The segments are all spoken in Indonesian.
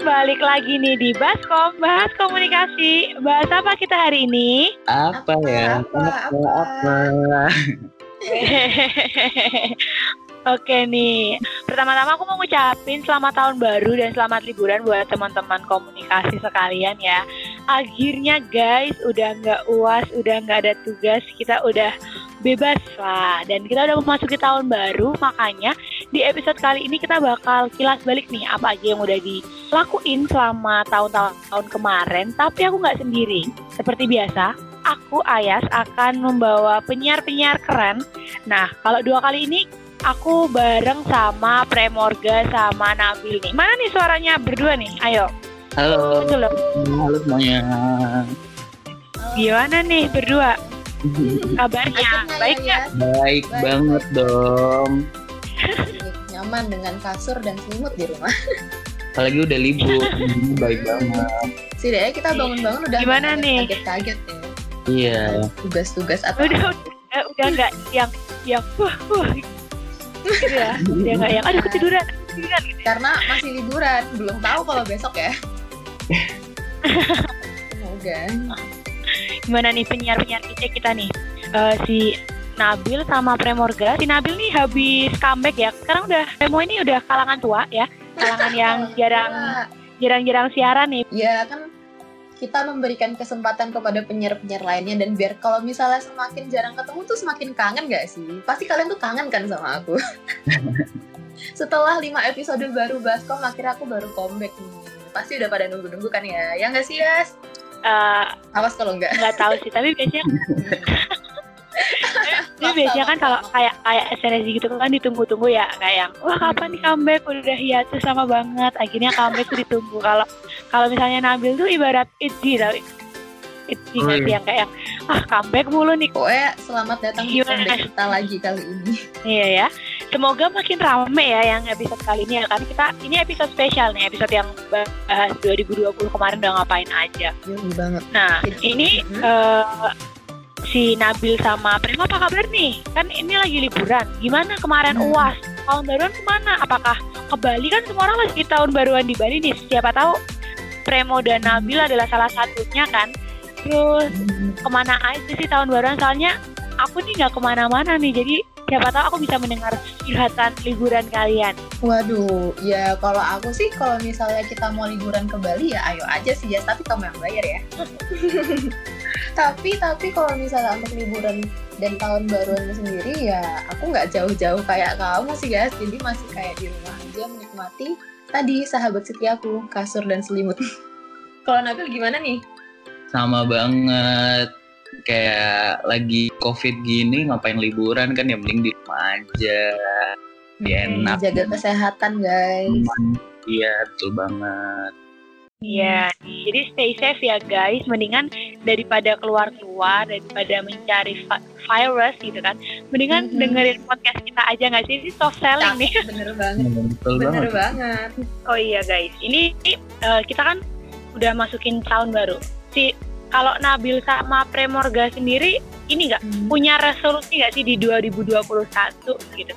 balik lagi nih di Baskom, bahas komunikasi. Bahas apa kita hari ini? Apa, ya? Apa, apa, apa? Oke nih, pertama-tama aku mau ngucapin selamat tahun baru dan selamat liburan buat teman-teman komunikasi sekalian ya. Akhirnya guys, udah nggak uas, udah nggak ada tugas, kita udah bebas lah. Dan kita udah memasuki tahun baru, makanya di episode kali ini kita bakal kilas balik nih apa aja yang udah dilakuin selama tahun-tahun kemarin. Tapi aku nggak sendiri, seperti biasa. Aku Ayas akan membawa penyiar-penyiar keren. Nah, kalau dua kali ini aku bareng sama Premorga sama Nabil nih. Mana nih suaranya berdua nih? Ayo. Halo. Halo semuanya. Gimana nih berdua? Kabarnya baik ya, nggak? Baik Baik. banget dong. Nyaman dengan kasur dan selimut di rumah. Apalagi udah libur. Ini baik banget. Setidaknya kita bangun-bangun udah Gimana nih? Kaget-kaget ya. Iya. Tugas-tugas atau Udah udah udah nggak yang yang wah wah gitu ya. Udah nggak yang aduh ketiduran. ketiduran gitu. karena masih liburan, belum tahu kalau besok ya. Semoga. Gimana nih penyiar-penyiar kita kita nih? Eh, si Nabil sama Premorga. Si Nabil nih habis comeback ya. Sekarang udah Premo ini udah kalangan tua ya. Kalangan yang jarang jarang-jarang siaran nih. Ya kan kita memberikan kesempatan kepada penyiar-penyiar lainnya dan biar kalau misalnya semakin jarang ketemu tuh semakin kangen gak sih? Pasti kalian tuh kangen kan sama aku. Setelah 5 episode baru Baskom, akhirnya aku baru comeback nih. Pasti udah pada nunggu-nunggu kan ya? Ya nggak sih, Yas? Eh, Awas kalau nggak. nggak tahu sih tapi biasanya tapi Maksa, biasanya kan kalau kayak kayak SNSD gitu kan ditunggu-tunggu ya kayak yang wah kapan nih comeback udah hiatus sama banget akhirnya comeback tuh ditunggu kalau kalau misalnya Nabil tuh ibarat Itzy tau Itzy Oh, nggak sih iya. yang kayak ah comeback mulu nih Pokoknya selamat datang di comeback kita lagi kali ini. iya ya semoga makin rame ya yang episode kali ini ya kan kita ini episode spesial nih episode yang bahas 2020 kemarin udah ngapain aja Yoi banget. Nah, ini Mhm. Si Nabil sama Prima apa kabar nih? Kan ini lagi liburan. Gimana kemarin Hmm. UAS? Tahun baruan ke mana? Apakah ke Bali kan semua orang lagi tahun baruan di Bali nih. Siapa tahu Premo dan Nabil adalah salah satunya kan. Terus ke mana aja sih tahun baruan? Soalnya aku nih nggak ke mana-mana nih. Jadi siapa tahu aku bisa mendengar curhatan liburan kalian. Waduh, ya kalau aku sih kalau misalnya kita mau liburan ke Bali ya ayo aja sih ya, tapi kamu yang bayar ya. tapi tapi kalau misalnya untuk liburan dan tahun baruan sendiri ya aku nggak jauh-jauh kayak kamu sih guys, jadi masih kayak di rumah aja menikmati tadi sahabat setiaku kasur dan selimut. kalau Nabil gimana nih? Sama banget. Kayak lagi covid gini ngapain liburan kan ya mending di rumah aja. Ya, enak. Jaga kesehatan guys. Iya betul banget. Iya, jadi stay safe ya guys. Mendingan daripada keluar-keluar, daripada mencari vi- virus gitu kan. Mendingan Mhm. dengerin podcast kita aja nggak sih? Ini soft selling nih. Bener banget. Betul Bener banget. banget. Oh iya guys, ini eh, kita kan udah masukin tahun baru. Si kalau Nabil sama Premorga sendiri ini nggak punya resolusi nggak sih di 2021 gitu?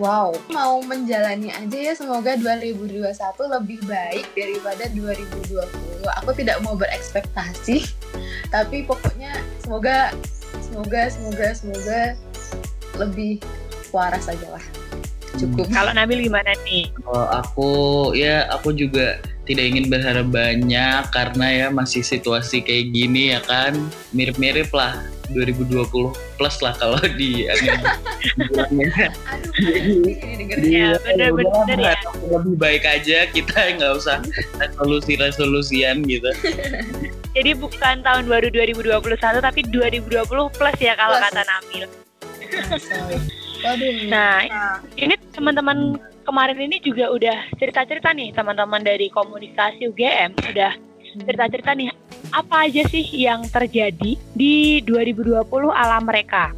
Wow, mau menjalani aja ya semoga 2021 lebih baik daripada 2020. Aku tidak mau berekspektasi, tapi pokoknya semoga semoga semoga semoga lebih waras aja lah. Cukup. Kalau Nabil gimana nih? Kalau aku ya aku juga tidak ingin berharap banyak karena ya masih situasi kayak gini ya kan mirip-mirip lah 2020 plus lah kalau di bilangnya. Aduh, ini dengerin. Ya, Iya, bener-bener udah, ya. lebih baik aja kita nggak usah resolusi-resolusian gitu. Jadi bukan tahun baru 2021 tapi 2020 plus ya kalau Plus. kata Nabil. Nah. Waduh. Nah, Nah, ini teman-teman kemarin ini juga udah cerita-cerita nih teman-teman dari komunikasi UGM udah cerita-cerita nih apa aja sih yang terjadi di 2020 ala mereka.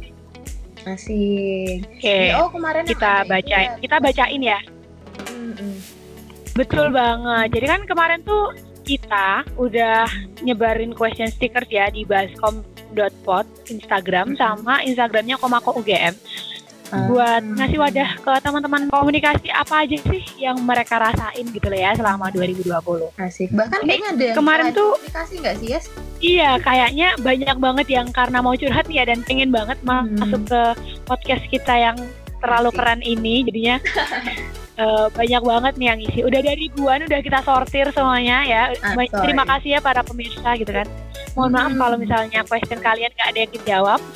masih. Oke, oh kemarin kita baca ya. kita bacain ya. Betul banget. Jadi kan kemarin tuh kita udah nyebarin question stickers ya di baskom.pod Instagram sama Instagramnya Komako UGM. Buat Hmm. ngasih wadah ke teman-teman komunikasi apa aja sih yang mereka rasain gitu loh ya selama 2020. Asik. Bahkan Ini kayaknya ada kemarin tuh- komunikasi nggak sih, Yes? Iya, kayaknya banyak banget yang karena mau curhat ya dan pengen banget Hmm. masuk ke podcast kita yang terlalu Asik. keren ini, jadinya eh, banyak banget nih yang isi. Udah dari ribuan, udah kita sortir semuanya ya. Sorry. Terima kasih ya para pemirsa gitu kan. Mohon maaf Hmm. kalau misalnya question kalian nggak ada yang dijawab.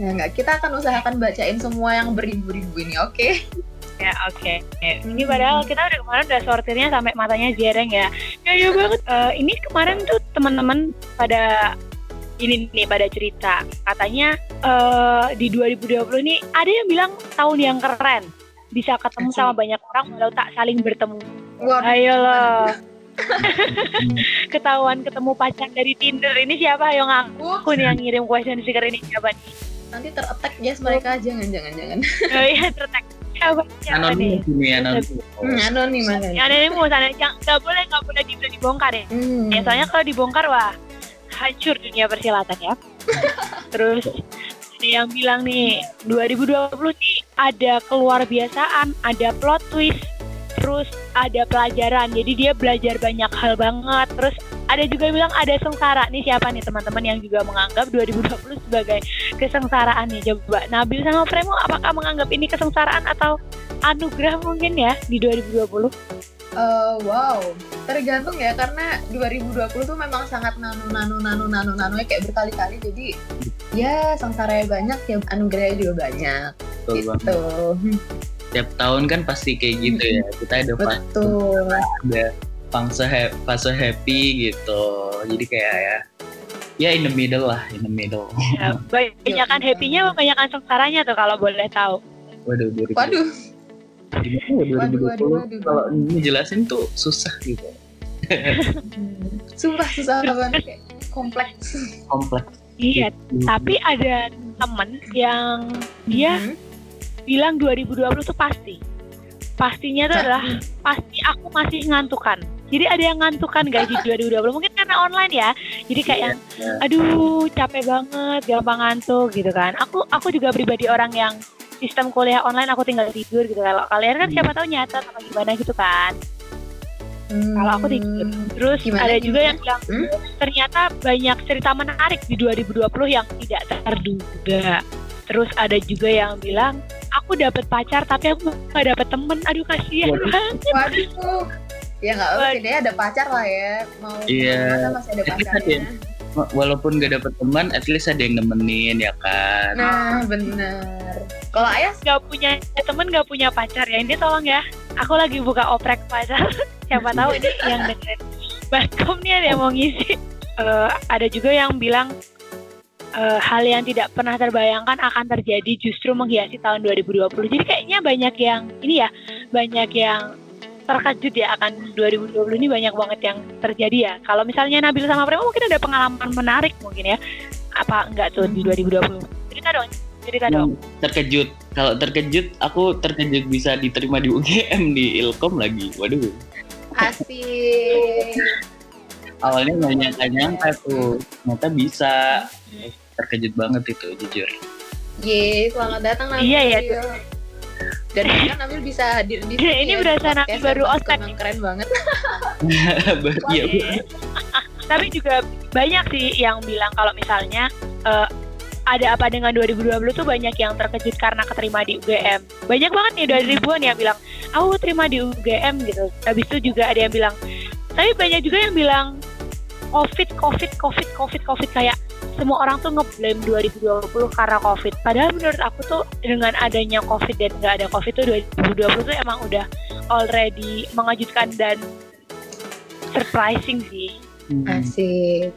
Ya nggak, kita akan usahakan bacain semua yang beribu-ribu ini, oke? Ya oke. Ini Hmm. padahal kita udah kemarin udah sortirnya sampai matanya jereng ya. Ya ya banget. Eh, ini kemarin tuh teman-teman pada ini nih pada cerita katanya eh di 2020 ini ada yang bilang tahun yang keren bisa ketemu Asik. sama banyak orang walau tak saling bertemu. Waduh, Ayo loh. Ketahuan ketemu pacar dari Tinder ini siapa? Ayo ngaku nih yang ngirim question sticker ini siapa nih? nanti ter-attack Yes mereka jangan jangan jangan. Oh iya tertek. Siapa, siapa nih? Anonim ini anonim. Hmm, anonim anonim. Mau sana yang nggak boleh nggak boleh dibongkar ya. Hmm. Ya, soalnya kalau dibongkar wah hancur dunia persilatan ya. Terus ada yang bilang nih 2020 nih ada keluar biasaan, ada plot twist, terus ada pelajaran. Jadi dia belajar banyak hal banget. Terus ada juga yang bilang ada sengsara. Nih siapa nih teman-teman yang juga menganggap 2020 sebagai kesengsaraan nih? Coba Nabil sama Premo apakah menganggap ini kesengsaraan atau anugerah mungkin ya di 2020? Eh, wow, tergantung ya karena 2020 tuh memang sangat nano nano nano nano nano kayak berkali-kali jadi ya sengsara banyak ya anugerahnya juga banyak Betul banget. gitu. Tiap tahun kan pasti kayak gitu ya. Kita ada fase, Betul. ada fase, ha- fase happy gitu. Jadi kayak ya ya in the middle lah, in the middle. Ya, banyakan happy-nya, banyakan sengsaranya tuh kalau boleh tahu. Waduh, 2020. Waduh, Gimana Waduh, 2020? waduh, waduh. Kalau ini jelasin tuh susah gitu. sumpah susah banget kayak kompleks. Kompleks. Iya, tapi ada temen yang dia Mhm. bilang 2020 tuh pasti. Pastinya tuh adalah pasti aku masih ngantukan. Jadi ada yang ngantukan gak di 2020 mungkin karena online ya. Jadi kayak yang Iya. aduh capek banget, gampang ngantuk gitu kan. Aku aku juga pribadi orang yang sistem kuliah online aku tinggal tidur gitu. Kalau kalian kan Hmm. siapa tahu nyata atau gimana gitu kan. Hmm. Kalau aku tidur. Terus Gimana, ada juga gimana? yang bilang Hmm? ternyata banyak cerita menarik di 2020 yang tidak terduga. Terus ada juga yang bilang aku dapat pacar tapi aku nggak dapet temen. Aduh kasihan Waduh. banget. Waduh. Ya nggak apa Waduh. ya ada pacar lah ya. Mau Iya. ke mana masih ada pacarnya. Walaupun gak dapet teman, at least ada yang nemenin ya kan. Nah, bener. Kalau Ayas Gak punya temen, gak punya pacar ya. Ini tolong ya. Aku lagi buka oprek pacar. Siapa tahu ini yang dengerin Baskom nih ada yang mau ngisi. Eh, ada juga yang bilang eh, hal yang tidak pernah terbayangkan akan terjadi justru menghiasi tahun 2020. Jadi kayaknya banyak yang ini ya, banyak yang terkejut ya akan 2020 ini banyak banget yang terjadi ya. Kalau misalnya Nabil sama Premo mungkin ada pengalaman menarik mungkin ya. Apa enggak tuh di 2020? Cerita dong, cerita dong. Terkejut. Kalau terkejut, aku terkejut bisa diterima di UGM di Ilkom lagi. Waduh. asik. Awalnya nggak nyangka-nyangka tuh. Ternyata bisa. Terkejut banget itu, jujur. Ye, selamat datang Nabil. Iya, iya. Dan kan Nabil bisa hadir di sini. Ini ya, berasa Nabil baru yang ospek. Keren banget. Iya. Tapi juga banyak sih yang bilang kalau misalnya eh, ada apa dengan 2020 tuh banyak yang terkejut karena keterima di UGM. Banyak banget nih dari ribuan yang bilang, aku terima di UGM gitu. Habis itu juga ada yang bilang, tapi banyak juga yang bilang COVID, COVID, COVID, COVID, COVID kayak semua orang tuh ngeblame 2020 karena COVID. Padahal menurut aku tuh dengan adanya COVID dan nggak ada COVID tuh 2020 tuh emang udah already mengejutkan dan surprising sih. Hmm. Asik.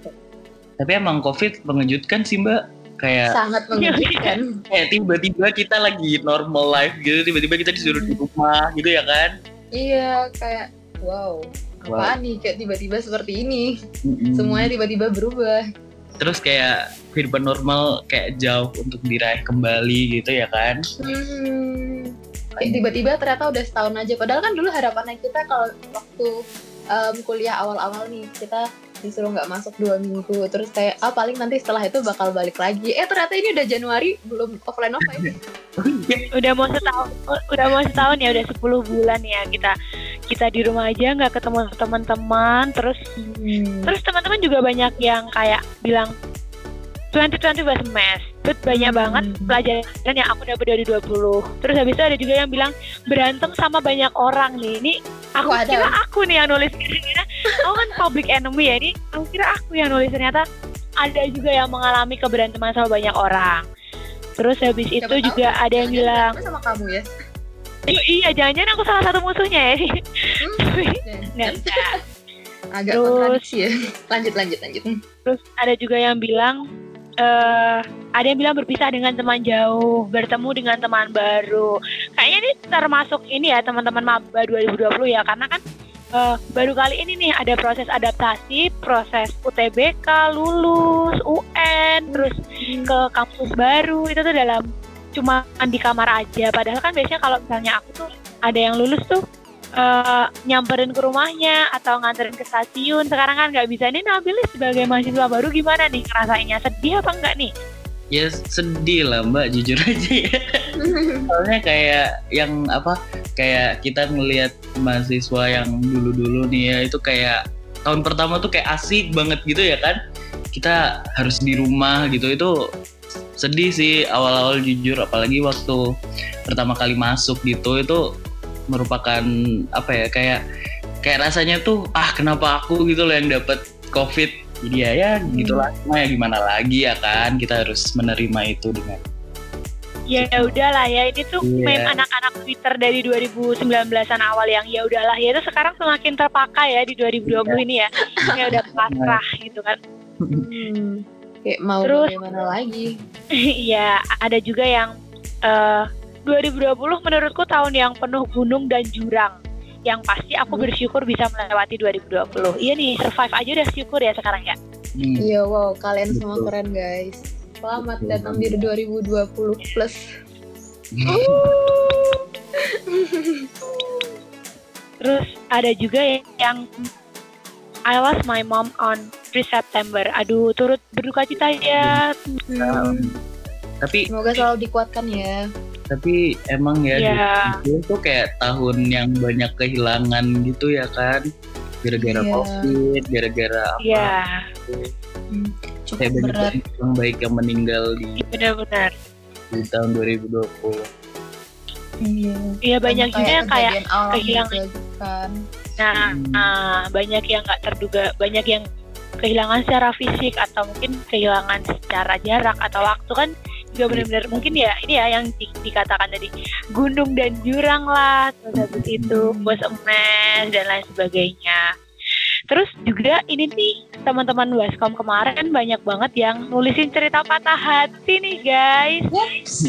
Tapi emang COVID mengejutkan sih, Mbak. Kayak Sangat mengejutkan. kayak tiba-tiba kita lagi normal life gitu, tiba-tiba kita disuruh di rumah gitu ya kan? iya, kayak wow. Wow. Apaan nih kayak tiba-tiba seperti ini. Mm-mm. Semuanya tiba-tiba berubah. Terus kayak kehidupan normal kayak jauh untuk diraih kembali gitu ya kan Hmm. Tiba-tiba ternyata udah setahun aja. Padahal kan dulu harapannya kita kalau waktu em, kuliah awal-awal nih kita disuruh nggak masuk dua minggu. Terus kayak ah paling nanti setelah itu bakal balik lagi. Eh ternyata ini udah Januari belum offline offline. Udah mau setahun udah mau setahun ya udah 10 bulan ya kita kita di rumah aja nggak ketemu teman-teman terus hmm. terus teman-teman juga banyak yang kayak bilang 2020 was a mess but banyak Hmm. banget pelajaran yang aku dapat dari 20 terus habis itu ada juga yang bilang berantem sama banyak orang nih. Ini aku Waduh. kira aku nih yang nulis kira aku kan public enemy ya ini aku kira aku yang nulis. Ternyata ada juga yang mengalami keberanteman sama banyak orang. Terus habis itu Siapa tahu, juga ada yang bilang sama kamu ya. "Ih, iya jangan-jangan aku salah satu musuhnya ya. Hmm, nggak agak Terus- kontradiksi ya. Lanjut lanjut lanjut. Hmm. Terus ada juga yang bilang eh ada yang bilang berpisah dengan teman jauh, bertemu dengan teman baru. Kayaknya ini termasuk ini ya teman-teman maba 2020 ya karena kan eh, baru kali ini nih ada proses adaptasi, proses UTBK, lulus, UN, terus ke kampus baru itu tuh dalam cuma di kamar aja. Padahal kan biasanya kalau misalnya aku tuh ada yang lulus tuh eh, nyamperin ke rumahnya atau nganterin ke stasiun. Sekarang kan nggak bisa. Ini Nabil sebagai mahasiswa baru gimana nih ngerasainnya? Sedih apa enggak nih? Ya sedih lah mbak, jujur aja ya. Soalnya kayak yang apa, kayak kita ngelihat mahasiswa yang dulu-dulu nih ya, itu kayak tahun pertama tuh kayak asik banget gitu ya kan. Kita harus di rumah gitu, itu sedih sih awal-awal jujur, apalagi waktu pertama kali masuk gitu, itu merupakan apa ya, kayak kayak rasanya tuh ah kenapa aku gitu loh yang dapat covid jadi ya ya gitulah cuma ya gimana lagi ya kan kita harus menerima itu dengan Ya udahlah ya ini tuh Iya. meme anak-anak Twitter dari 2019-an awal yang ya udahlah ya itu sekarang semakin terpakai ya di 2020 ini ya. Ya udah pasrah gitu kan. Hmm. kayak mau Terus- bagaimana lagi Iya, ada juga yang eh 2020 menurutku tahun yang penuh gunung dan jurang. Yang pasti aku Hmm. bersyukur bisa melewati 2020. Iya nih, survive aja udah syukur ya sekarang ya. Hmm. iya wow kalian semua Betul. keren guys selamat Betul datang di 2020 plus Terus ada juga yang I lost my mom on 3 September. Aduh, turut berduka cita ya. Hmm. tapi semoga selalu dikuatkan ya tapi emang ya Ya. itu tuh kayak tahun yang banyak kehilangan gitu ya kan gara-gara Iya. covid gara-gara apa Iya, cukup kayak banyak berat yang baik yang meninggal di, benar-benar. di tahun 2020 iya Iya banyak juga yang kayak alam kehilangan. juga gitu kan nah, Hmm. nah, banyak yang nggak terduga, banyak yang kehilangan secara fisik atau mungkin kehilangan secara jarak atau waktu kan juga benar-benar mungkin ya ini ya yang di- dikatakan tadi gunung dan jurang lah terus habis itu bos emes dan lain sebagainya. Terus juga ini nih teman-teman Waskom kemarin banyak banget yang nulisin cerita patah hati nih guys.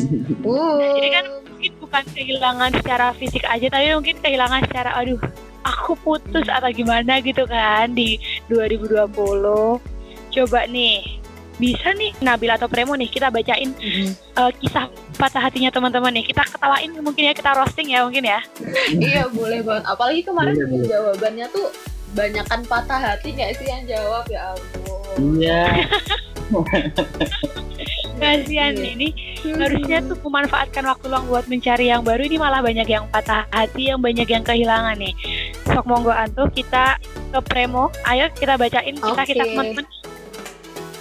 Jadi kan mungkin bukan kehilangan secara fisik aja tapi mungkin kehilangan secara aduh aku putus atau gimana gitu kan di 2020 coba nih bisa nih Nabil atau Premo nih kita bacain Mm. eh, kisah patah hatinya teman-teman nih. Kita ketawain mungkin ya kita roasting ya mungkin ya. Iya boleh banget. Apalagi kemarin Boleh, boleh. jawabannya tuh banyakan patah hati nggak sih yang jawab? Ya ampun. Iya. Kasihan Iya. ini. Harusnya tuh memanfaatkan waktu luang buat mencari yang baru. Ini malah banyak yang patah hati yang banyak yang kehilangan nih. Sok monggo antuh kita ke Premo. Ayo kita bacain kita kita Oke. teman-teman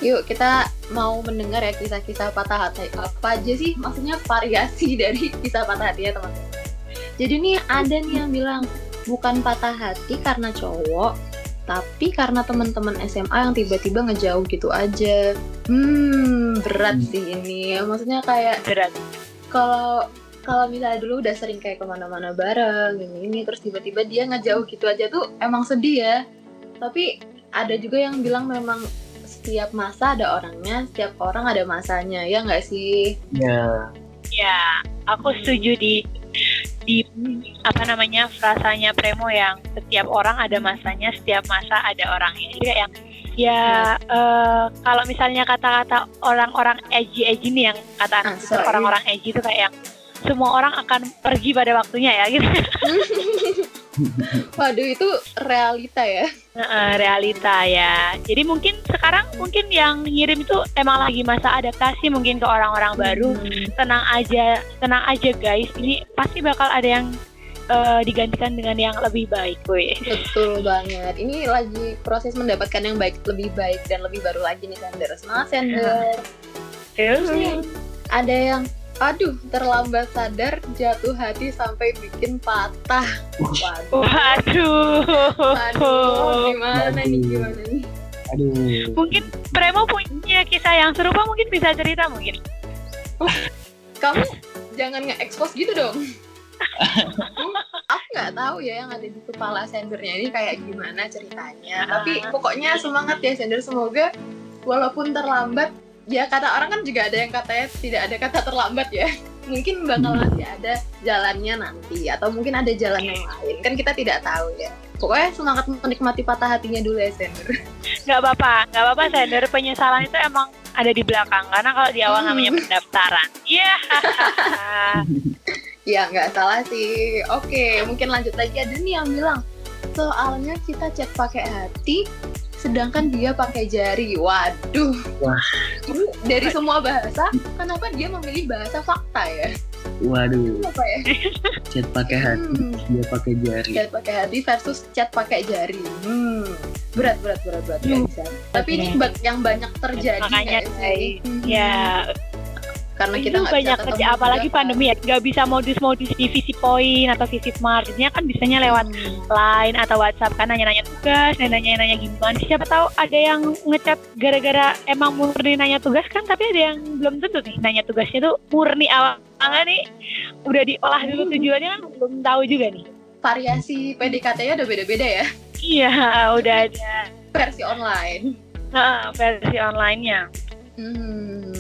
Yuk kita mau mendengar ya kisah-kisah patah hati apa aja sih maksudnya variasi dari kisah patah hati ya teman-teman. Jadi nih ada nih yang bilang bukan patah hati karena cowok, tapi karena teman-teman SMA yang tiba-tiba ngejauh gitu aja. Hmm berat Hmm. sih ini. Maksudnya kayak berat kalau kalau misalnya dulu udah sering kayak ke mana-mana bareng ini ini terus tiba-tiba dia ngejauh gitu aja tuh emang sedih ya tapi ada juga yang bilang memang setiap masa ada orangnya setiap orang ada masanya ya nggak sih ya Ya, aku setuju di di apa namanya frasanya Premo yang setiap orang ada masanya, setiap masa ada orangnya. Jadi kayak yang ya eh, kalau misalnya kata-kata orang-orang edgy edgy nih yang kata Ah, orang-orang edgy itu kayak yang semua orang akan pergi pada waktunya ya gitu. Waduh itu realita ya. Heeh, realita ya. Jadi mungkin sekarang mungkin yang ngirim itu emang lagi masa adaptasi mungkin ke orang-orang baru. Hmm. Tenang aja, tenang aja guys. Ini pasti bakal ada yang eh, digantikan dengan yang lebih baik, weh. Betul banget. Ini lagi proses mendapatkan yang baik, lebih baik dan lebih baru lagi nih Sender. Semangat Sender. Terus nih ada yang aduh terlambat sadar jatuh hati sampai bikin patah. Waduh. Waduh. Aduh, gimana nih Waduh. gimana nih? Aduh. Mungkin Premo punya kisah yang serupa mungkin bisa cerita mungkin. Kamu jangan nge-expose gitu dong. Aku nggak tahu ya yang ada di kepala sendernya ini kayak gimana ceritanya. Tapi pokoknya semangat ya sender semoga walaupun terlambat ya kata orang kan juga ada yang katanya tidak ada kata terlambat ya. Mungkin bakal masih ada jalannya nanti atau mungkin ada jalan yang lain kan kita tidak tahu ya. Pokoknya semangat menikmati patah hatinya dulu ya sender. Nggak apa-apa, nggak apa-apa Sender. Penyesalan itu emang ada di belakang. Karena kalau di awal Hmm. namanya pendaftaran. Iya. Ya nggak salah sih. Oke, mungkin lanjut lagi ada nih yang bilang soalnya kita chat pakai hati, sedangkan dia pakai jari. Waduh. Wah. Dari semua bahasa, kenapa dia memilih bahasa fakta ya? Waduh. Apa ya? Chat pakai hati, Hmm, dia pakai jari. chat pakai hati versus chat pakai jari. Hmm. Berat, berat, berat, berat. Hmm. bisa. Tapi ini yang banyak terjadi Makanya, nggak sih? Hmm. ya, Karena kita itu nggak bisa banyak ketemu kerja apalagi juga, pandemi ya. Nggak bisa modus-modus divisi poin atau visit marketnya kan bisanya lewat Hmm. line atau WhatsApp kan nanya-nanya tugas, nanya-nanya gimana. Siapa tahu ada yang ngechat gara-gara emang murni nanya tugas kan, tapi ada yang belum tentu nih nanya tugasnya tuh murni awal nih udah diolah dulu tujuannya kan belum tahu juga nih. Variasi PDKT-nya udah beda-beda ya, Iya, udah ada versi online. nah, versi online-nya. Hmm.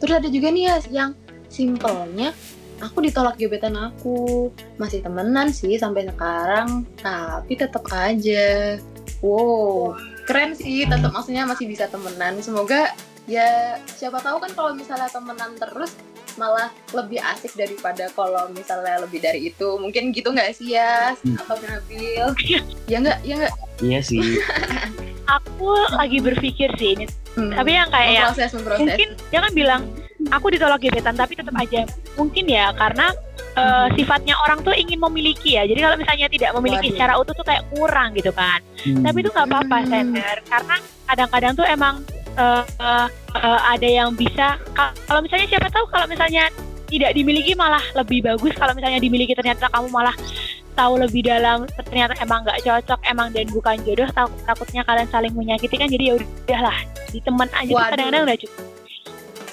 Terus ada juga nih ya yang simpelnya aku ditolak gebetan aku. Masih temenan sih sampai sekarang tapi tetap aja. Wow keren sih tetap maksudnya masih bisa temenan. Semoga ya siapa tahu kan kalau misalnya temenan terus malah lebih asik daripada kalau misalnya lebih dari itu. Mungkin gitu nggak sih ya Hmm. apa Nabil? Ya nggak ya nggak? Iya sih. Aku lagi berpikir sih ini, Hmm. tapi yang kayak yang memproses memproses mungkin jangan bilang aku ditolak gebetan tapi tetap aja mungkin ya karena eh, sifatnya orang tuh ingin memiliki ya jadi kalau misalnya tidak memiliki Waduh. secara utuh tuh kayak kurang gitu kan Hmm. tapi itu nggak apa-apa Hmm. sender karena kadang-kadang tuh emang eh, eh, eh, ada yang bisa ka- kalau misalnya siapa tahu kalau misalnya tidak dimiliki malah lebih bagus kalau misalnya dimiliki ternyata kamu malah tahu lebih dalam ternyata emang nggak cocok emang dan bukan jodoh takut takutnya kalian saling menyakiti kan jadi ya udahlah di teman aja. Kadang-kadang udah cukup.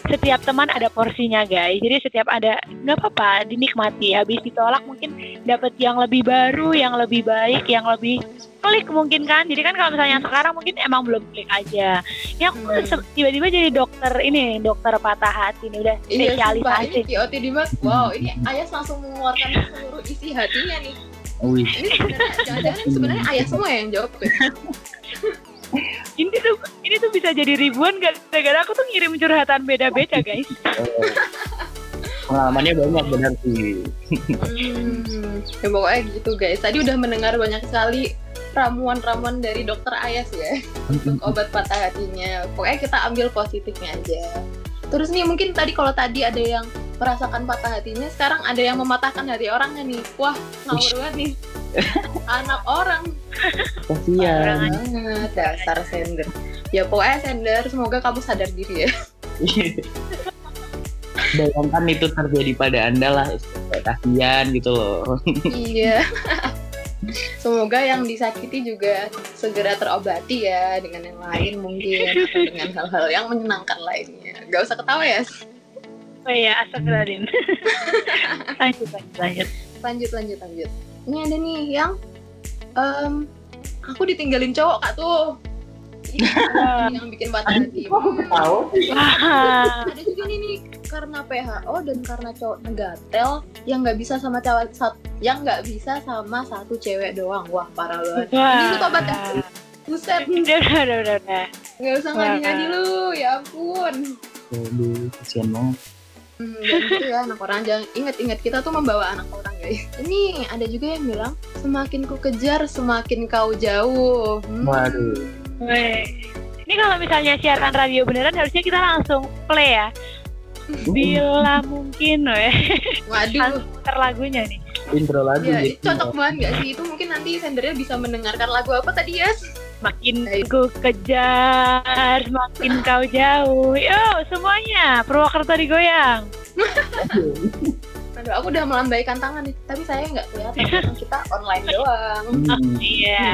Setiap teman ada porsinya guys. Jadi setiap ada nggak apa-apa dinikmati. Habis ditolak mungkin dapat yang lebih baru yang lebih baik yang lebih klik mungkin kan jadi kan kalau misalnya sekarang mungkin emang belum klik aja ya aku Hmm. tiba-tiba jadi dokter ini dokter patah hati ini udah Iya, sumpah, spesialisasi ini QOT di Mas. Wow, ini Ayas langsung mengeluarkan seluruh isi hatinya nih. Wih. Ini sebenarnya, jangan-jangan ini sebenarnya Ayas semua yang jawab ya? ini tuh ini tuh bisa jadi ribuan gara-gara aku tuh ngirim curhatan beda-beda guys Oh. Pengalamannya banyak benar sih. Hmm, ya pokoknya gitu guys. Tadi udah mendengar banyak sekali ramuan-ramuan dari dokter Ayas ya untuk obat patah hatinya. Pokoknya kita ambil positifnya aja. Terus nih mungkin tadi kalau tadi ada yang merasakan patah hatinya, sekarang ada yang mematahkan hati orangnya nih. Wah, ngawur banget nih. Anak orang Kasihan. banget dasar sender. Ya pokoknya sender, semoga kamu sadar diri ya. Bayangkan itu terjadi pada anda lah. Kasihan gitu loh. iya. Semoga yang disakiti juga segera terobati ya dengan yang lain mungkin dengan hal-hal yang menyenangkan lainnya. Gak usah ketawa ya. oh iya astagfirullahaladzim lanjut lanjut lanjut Lanjut lanjut lanjut. Ini ada nih yang em, aku ditinggalin cowok kak tuh. Ini yang bikin hati. Hmm. Tahu? Ada juga nih, nih karena PHO dan karena cowok negatel yang nggak bisa sama cewek sat- yang nggak bisa sama satu cewek doang. Wah parah banget. Ini lu tobat ya? Buset, udah udah udah udah, nggak usah ngadi-ngadi lu, ya ampun. Aduh, kasihan banget. Hmm, dan gitu ya anak orang jangan ingat-ingat kita tuh membawa anak orang guys. Ini ada juga yang bilang semakin ku kejar semakin kau jauh. Hmm. Waduh. Weh. Ini kalau misalnya siaran radio beneran harusnya kita langsung play ya. Bila mungkin, weh. Waduh. Langsung putar lagunya nih. Intro lagu Ya, gitu. cocok banget gak sih? Itu mungkin nanti sendernya bisa mendengarkan lagu apa tadi ya? Makin Baik. ku kejar, makin kau jauh. Yo, semuanya. Purwokerto digoyang. Aduh, aku udah melambaikan tangan nih, tapi saya nggak kelihatan kita online doang. Hmm. Iya.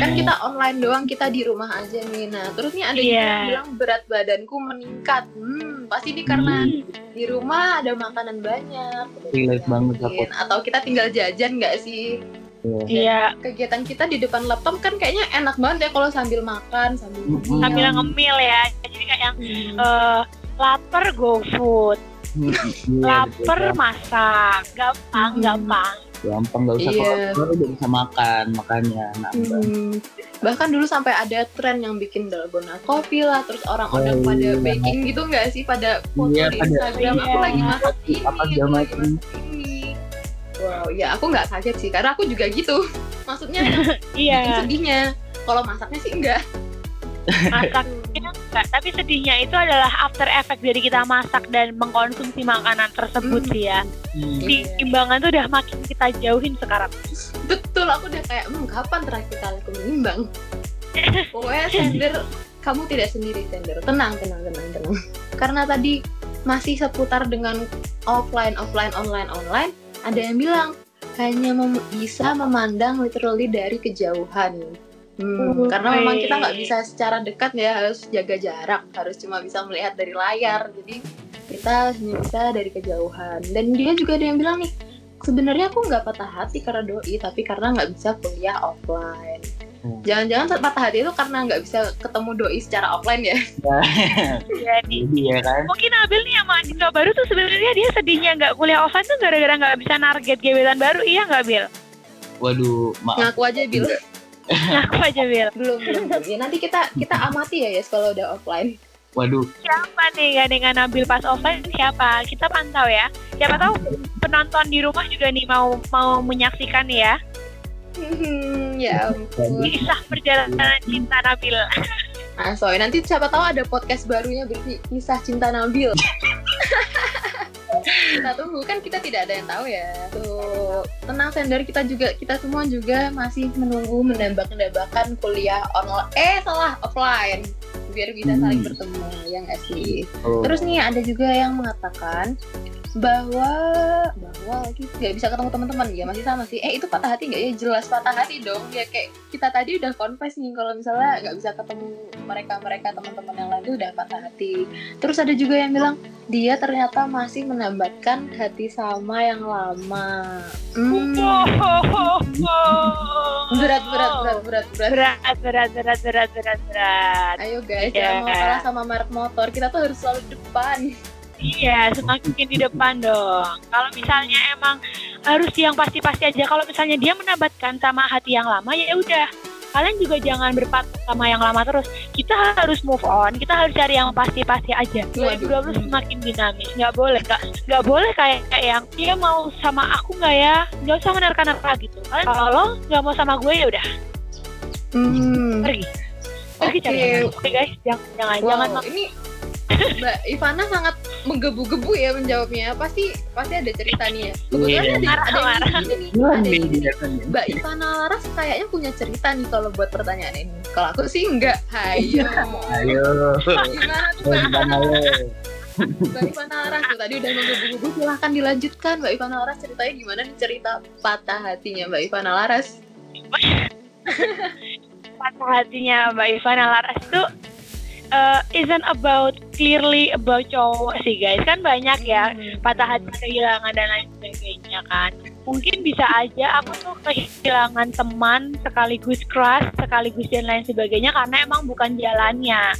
Kan kita online doang, kita di rumah aja nih. Nah, terus nih ada Iya. yang bilang berat badanku meningkat. Hmm, pasti ini karena Hmm. di rumah ada makanan banyak. Relate banget aku. Atau kita tinggal jajan nggak sih? Iya. Iya, Kegiatan kita di depan laptop kan kayaknya enak banget ya kalau sambil makan, sambil Mm-mm. ngemil. sambil ngemil ya. Jadi kayak yang Hmm. eh, lapar go food, Iya, lapar betul. masak, gampang, Hmm. gampang. gampang nggak usah Iya. keluar udah bisa makan makanya nambah. Hmm, bahkan dulu sampai ada tren yang bikin dalgona kopi lah terus orang-orang Oh, pada iya. baking gitu nggak sih pada foto Iya, di pada- Instagram aku Iya. lagi masak ini Apa aku lagi masak ini wow ya aku nggak kaget sih karena aku juga gitu maksudnya bikin Iya, sedihnya kalau masaknya sih enggak masaknya enggak. Tapi sedihnya itu adalah after effect dari kita masak dan mengkonsumsi makanan tersebut Hmm. sih ya. Hmm. Timbangan tuh udah makin kita jauhin sekarang. betul aku udah kayak hmm kapan terakhir kali aku menimbang pokoknya sender kamu tidak sendiri sender tenang tenang tenang tenang karena tadi masih seputar dengan offline offline online online ada yang bilang hanya mem- bisa memandang literally dari kejauhan Hmm, karena memang kita nggak bisa secara dekat ya harus jaga jarak harus cuma bisa melihat dari layar. Jadi kita hanya bisa dari kejauhan. Dan dia juga ada yang bilang nih sebenarnya aku nggak patah hati karena doi tapi karena nggak bisa kuliah offline. Hmm. jangan-jangan patah hati itu karena nggak bisa ketemu doi secara offline ya? Jadi Jadi ya kan. mungkin Abil nih sama Citra baru tuh sebenarnya dia sedihnya nggak kuliah offline tuh gara-gara nggak bisa target gebetan baru. Iya nggak Bil? Waduh, maaf. ngaku aja bil Ngaku aja Bil. belum belum belum. ya nanti kita kita amati ya ya kalau udah offline Waduh, Siapa nih gandengan Nabil pas offline siapa? Kita pantau ya. Siapa tahu penonton di rumah juga nih mau mau menyaksikan nih ya Hmm, ya ampun kisah perjalanan cinta Nabil. Ah, sorry. Nanti siapa tahu ada podcast barunya berarti kisah cinta Nabil. kita tunggu kan kita tidak ada yang tahu ya. Tuh, tenang sender kita juga kita semua juga masih menunggu mendambak-mendambakan kuliah online. Eh, salah offline biar bisa saling Hmm. bertemu ya nggak sih. oh, Terus nih ada juga yang mengatakan bahwa bahwa lagi nggak bisa ketemu teman-teman ya masih sama sih eh itu patah hati nggak ya jelas patah hati dong ya kayak kita tadi udah confess nih kalau misalnya nggak bisa ketemu mereka mereka teman-teman yang lain tuh udah patah hati terus ada juga yang bilang dia ternyata masih menambatkan hmm. hati sama yang lama. Hmm. Berat, berat, berat, berat, berat. Berat, berat, berat, berat, berat, berat. Ayo guys, yeah. jangan mau kalah sama merek motor. Kita tuh harus selalu depan. Iya, semakin di depan dong. Kalau misalnya emang harus yang pasti-pasti aja. Kalau misalnya dia menabatkan sama hati yang lama, ya udah Kalian juga jangan berpatok sama yang lama terus. Kita harus move on. Kita harus cari yang pasti-pasti aja. Waduh. 2020 semakin dinamis. Nggak boleh, nggak nggak boleh kayak, kayak yang dia mau sama aku nggak ya? Nggak usah menerka-nerka gitu. Kalian kalau nggak mau sama gue ya udah hmm. pergi. Pergi Oke. cari. Oke guys, jangan jangan jangan Wow, ini Mbak Ivana sangat menggebu-gebu ya menjawabnya. Pasti pasti ada cerita nih ya. Kebetulan Iya. ada. Gila Ada nih yang gini. dia kan ya. Mbak Ivana Laras kayaknya punya cerita nih kalau buat pertanyaan ini. Kalau aku sih enggak. Hayo. Ayo. Gimana tuh Mbak? Ivana Laras tuh tadi udah menggebu-gebu. Silahkan dilanjutkan Mbak Ivana Laras ceritanya gimana nih cerita patah hatinya Mbak Ivana Laras. patah hatinya Mbak Ivana Laras tuh uh, isn't about clearly about cowok sih guys. Kan banyak ya patah hati kehilangan dan lain sebagainya kan. Mungkin bisa aja aku tuh kehilangan teman sekaligus crush sekaligus dan lain sebagainya karena emang bukan jalannya.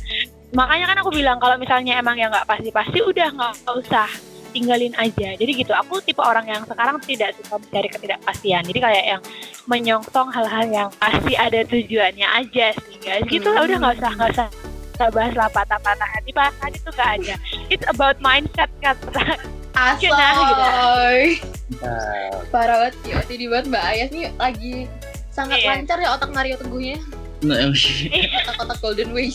Makanya kan aku bilang kalau misalnya emang ya nggak pasti-pasti udah nggak usah tinggalin aja. Jadi gitu aku tipe orang yang sekarang tidak suka mencari ketidakpastian. Jadi kayak yang menyongsong hal-hal yang pasti ada tujuannya aja sih guys. Gitu lah udah nggak usah nggak usah kita bahas lah patah-patah hati patah hati itu gak ada it's about mindset kata Cenah, gitu. Asoy. Mantap. Parah banget ya, jadi buat Mbak Ayas nih lagi sangat Iya. lancar ya otak Mario Teguhnya. Nah, Otak-otak Golden Ways.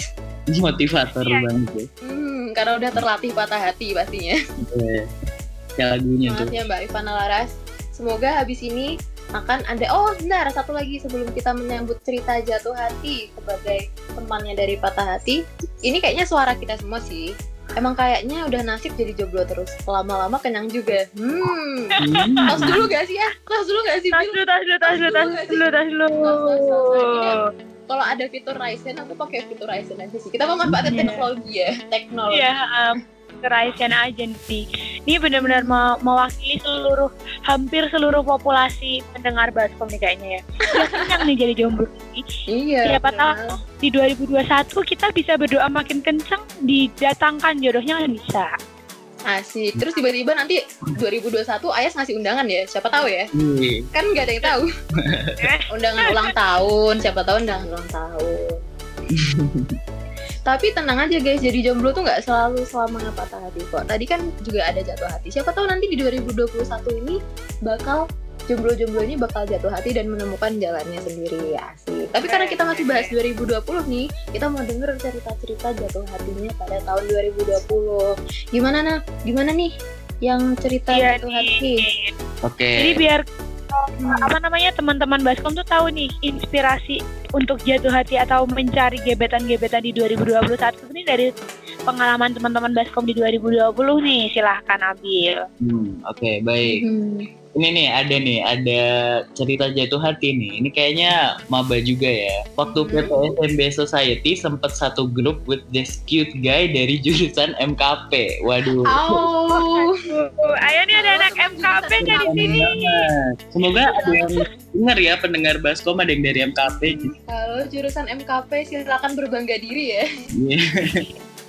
motivator Iya. banget ya. Hmm, karena udah terlatih patah hati pastinya. Iya. Kayak lagunya tuh. Semangat ya Mbak Ivana Laras. Semoga habis ini akan ada oh bentar satu lagi sebelum kita menyambut cerita jatuh hati sebagai temannya dari patah hati ini kayaknya suara kita semua sih emang kayaknya udah nasib jadi jomblo terus lama-lama kenyang juga hmm Hmm. tos dulu gak sih ya tos dulu gak sih Tas Bil? dulu, tas dulu, tas dulu, tas dulu, tas dulu. Tas. kalau ada fitur Ryzen aku pakai fitur Ryzen aja sih kita memanfaatkan Iya. teknologi ya teknologi Iya, um, kerahasiaan aja nih. Ini benar-benar me- mewakili seluruh, hampir seluruh populasi pendengar Baskom nih kayaknya ya. Udah kenyang nih jadi jomblo ini. iya Siapa tahu di 2021 kita bisa berdoa makin kenceng, didatangkan jodohnya kan bisa. asik terus tiba-tiba nanti 2021 Ayas ngasih undangan ya siapa tahu ya Iya. kan nggak ada yang tahu undangan ulang tahun siapa tahu undangan ulang tahun tapi tenang aja guys. Jadi jomblo tuh nggak selalu selamanya patah hati. Kok tadi kan juga ada jatuh hati. Siapa tahu nanti di 2021 ini bakal jomblo-jomblo ini bakal jatuh hati dan menemukan jalannya sendiri. Asik. Tapi karena kita masih bahas 2020 nih kita mau denger cerita-cerita jatuh hatinya pada tahun 2020 gimana nah gimana nih yang cerita Iya jatuh hati. Oke. Jadi biar Hmm. apa namanya teman-teman Baskom tuh tahu nih inspirasi untuk jatuh hati atau mencari gebetan-gebetan di 2021 ini dari pengalaman teman-teman Baskom di 2020 nih silahkan ambil. Hmm, Oke, baik. Hmm. Ini nih ada nih, ada cerita jatuh hati nih. Ini kayaknya maba juga ya. Waktu Hmm. PPSMB Society sempat satu grup with this cute guy dari jurusan MKP. Waduh. Au. ayo nih ada anak MKP dari sini. Banget. Semoga ada yang dengar ya pendengar Baskom ada yang dari MKP. Kalau jurusan MKP silakan berbangga diri ya. Iya.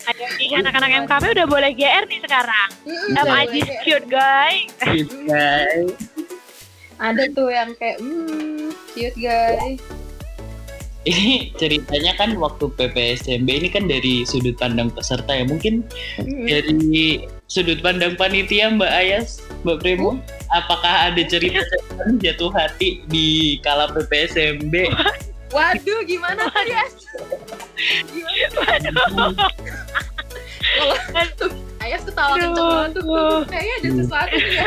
Ada nih anak-anak MKP udah boleh GR nih sekarang. Mm-mm, Sama boleh, Ajis boleh. cute guy. Cute guy. Ada tuh yang kayak hmm cute guys. Ini ceritanya kan waktu PPSMB ini kan dari sudut pandang peserta ya. Mungkin Mm-mm. dari sudut pandang panitia Mbak Ayas, Mbak Primo, apakah ada cerita jatuh hati di kala PPSMB? Waduh, gimana tuh ya? Kalau Ayas ketawa kenceng banget tuh. Kayaknya ada sesuatu nih ya.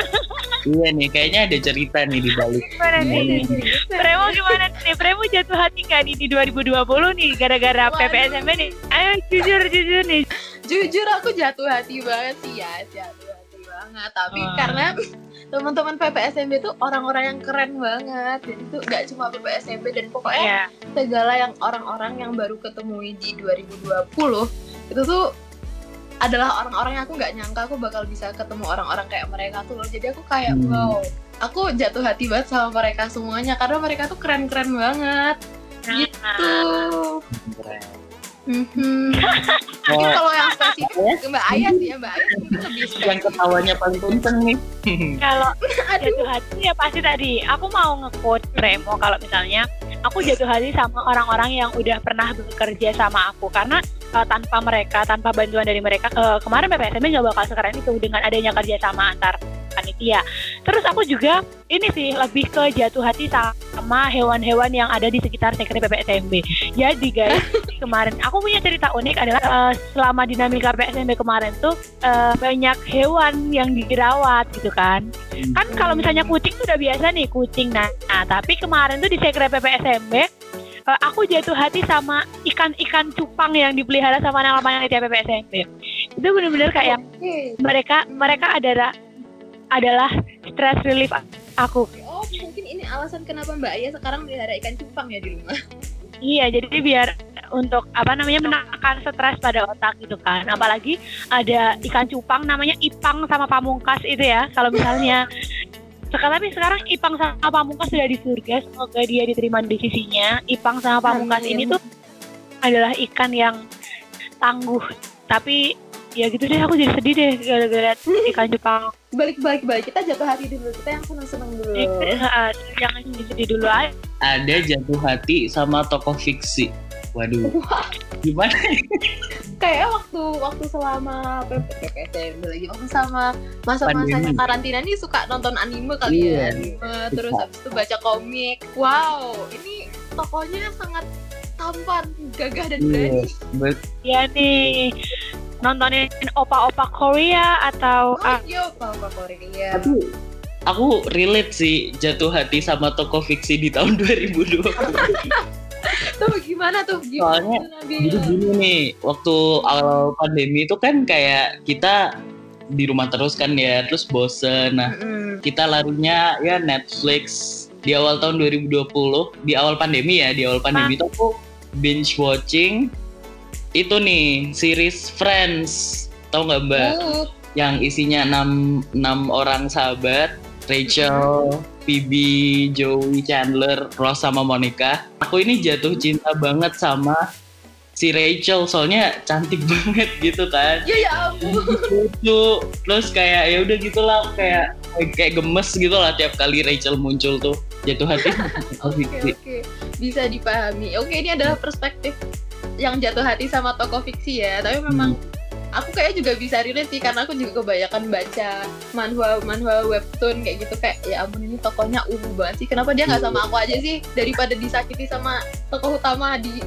iya nih, kayaknya ada cerita nih di balik. Gimana nih? Premo gimana nih? Premo jatuh hati nggak nih di 2020 nih gara-gara. PPSMB nih? Ayo jujur jujur nih. Jujur aku jatuh hati banget sih ya, jatuh hati banget. Tapi karena teman-teman PPSMB tuh orang-orang yang keren banget. Jadi tuh gak cuma PPSMB dan pokoknya Iya. segala yang orang-orang yang baru ketemui di 2020 itu tuh adalah orang-orang yang aku nggak nyangka aku bakal bisa ketemu orang-orang kayak mereka tuh loh jadi aku kayak Hmm. wow aku jatuh hati banget sama mereka semuanya karena mereka tuh keren-keren banget gitu Keren. Mhm. mungkin Oh, kalau yang spesifik Mbak Ayas ya Mbak mungkin lebih yang ketawanya paling kenceng nih. Kalau jatuh hati ya pasti tadi aku mau nge-quote Premo kalau misalnya aku jatuh hati sama orang-orang yang udah pernah bekerja sama aku karena uh, tanpa mereka tanpa bantuan dari mereka uh, kemarin PPSM nggak bakal sekeren itu dengan adanya kerjasama antar panitia. Terus aku juga ini sih lebih ke jatuh hati sama hewan-hewan yang ada di sekitar sekre PPSMB jadi guys kemarin aku punya cerita unik adalah uh, selama dinamika PPSMB kemarin tuh uh, banyak hewan yang dirawat gitu kan. Kan kalau misalnya kucing tuh udah biasa nih kucing. Nah, nah tapi kemarin tuh di sekre PPSMB aku jatuh hati sama ikan-ikan cupang yang dipelihara sama anak panitia PPSMB itu bener-bener kayak yang Oke. mereka mereka adalah adalah stress relief aku. Oh mungkin ini alasan kenapa Mbak Ayas sekarang melihara ikan cupang ya di rumah? Iya jadi biar untuk apa namanya menekan stres pada otak gitu kan. Apalagi ada ikan cupang namanya ipang sama pamungkas itu ya kalau misalnya sekarang tapi sekarang Ipang sama Pamungkas sudah di surga semoga dia diterima di sisinya. Ipang sama Pamungkas Amin. ini tuh adalah ikan yang tangguh. Tapi ya gitu deh aku jadi sedih deh gara-gara ikan Jepang. Balik balik balik. Kita jatuh hati dulu. Kita yang seneng seneng dulu Eh, jangan sedih dulu aja. Ada jatuh hati sama tokoh fiksi. Waduh, gimana? kayak waktu waktu selama PPKM lagi waktu sama masa-masanya karantina nih suka nonton anime kali Iya. ya anime terus habis itu baca komik. Wow ini tokohnya sangat tampan gagah dan berani. Yes, bet- Ya nih nontonin opa-opa Korea atau oh iya apa Korea. Tapi aku relate sih jatuh hati sama toko fiksi di tahun 2020. tuh gimana tuh gimana Soalnya, Nabil? Jadi gini nih, waktu awal pandemi itu kan kayak kita di rumah terus kan ya, terus bosen. Nah, Mm-mm. kita larinya ya Netflix di awal tahun 2020, di awal pandemi ya, di awal pandemi itu aku binge watching itu nih series Friends. Tahu nggak Mbak? Uh, yang isinya enam enam orang sahabat Rachel, Phoebe, Joey, Chandler, Ross sama Monica. Aku ini jatuh cinta banget sama si Rachel soalnya cantik banget gitu kan. ya ya ampun Lucu, terus kayak ya udah gitulah kayak kayak gemes gitu lah tiap kali Rachel muncul tuh jatuh hati. Oke oke bisa dipahami. Oke ini adalah perspektif yang jatuh hati sama tokoh fiksi ya. Tapi memang aku kayak juga bisa relate sih karena aku juga kebanyakan baca manhwa manhwa webtoon kayak gitu kayak ya ampun ini tokohnya ungu banget sih. Kenapa dia nggak sama aku aja sih daripada disakiti sama tokoh utama di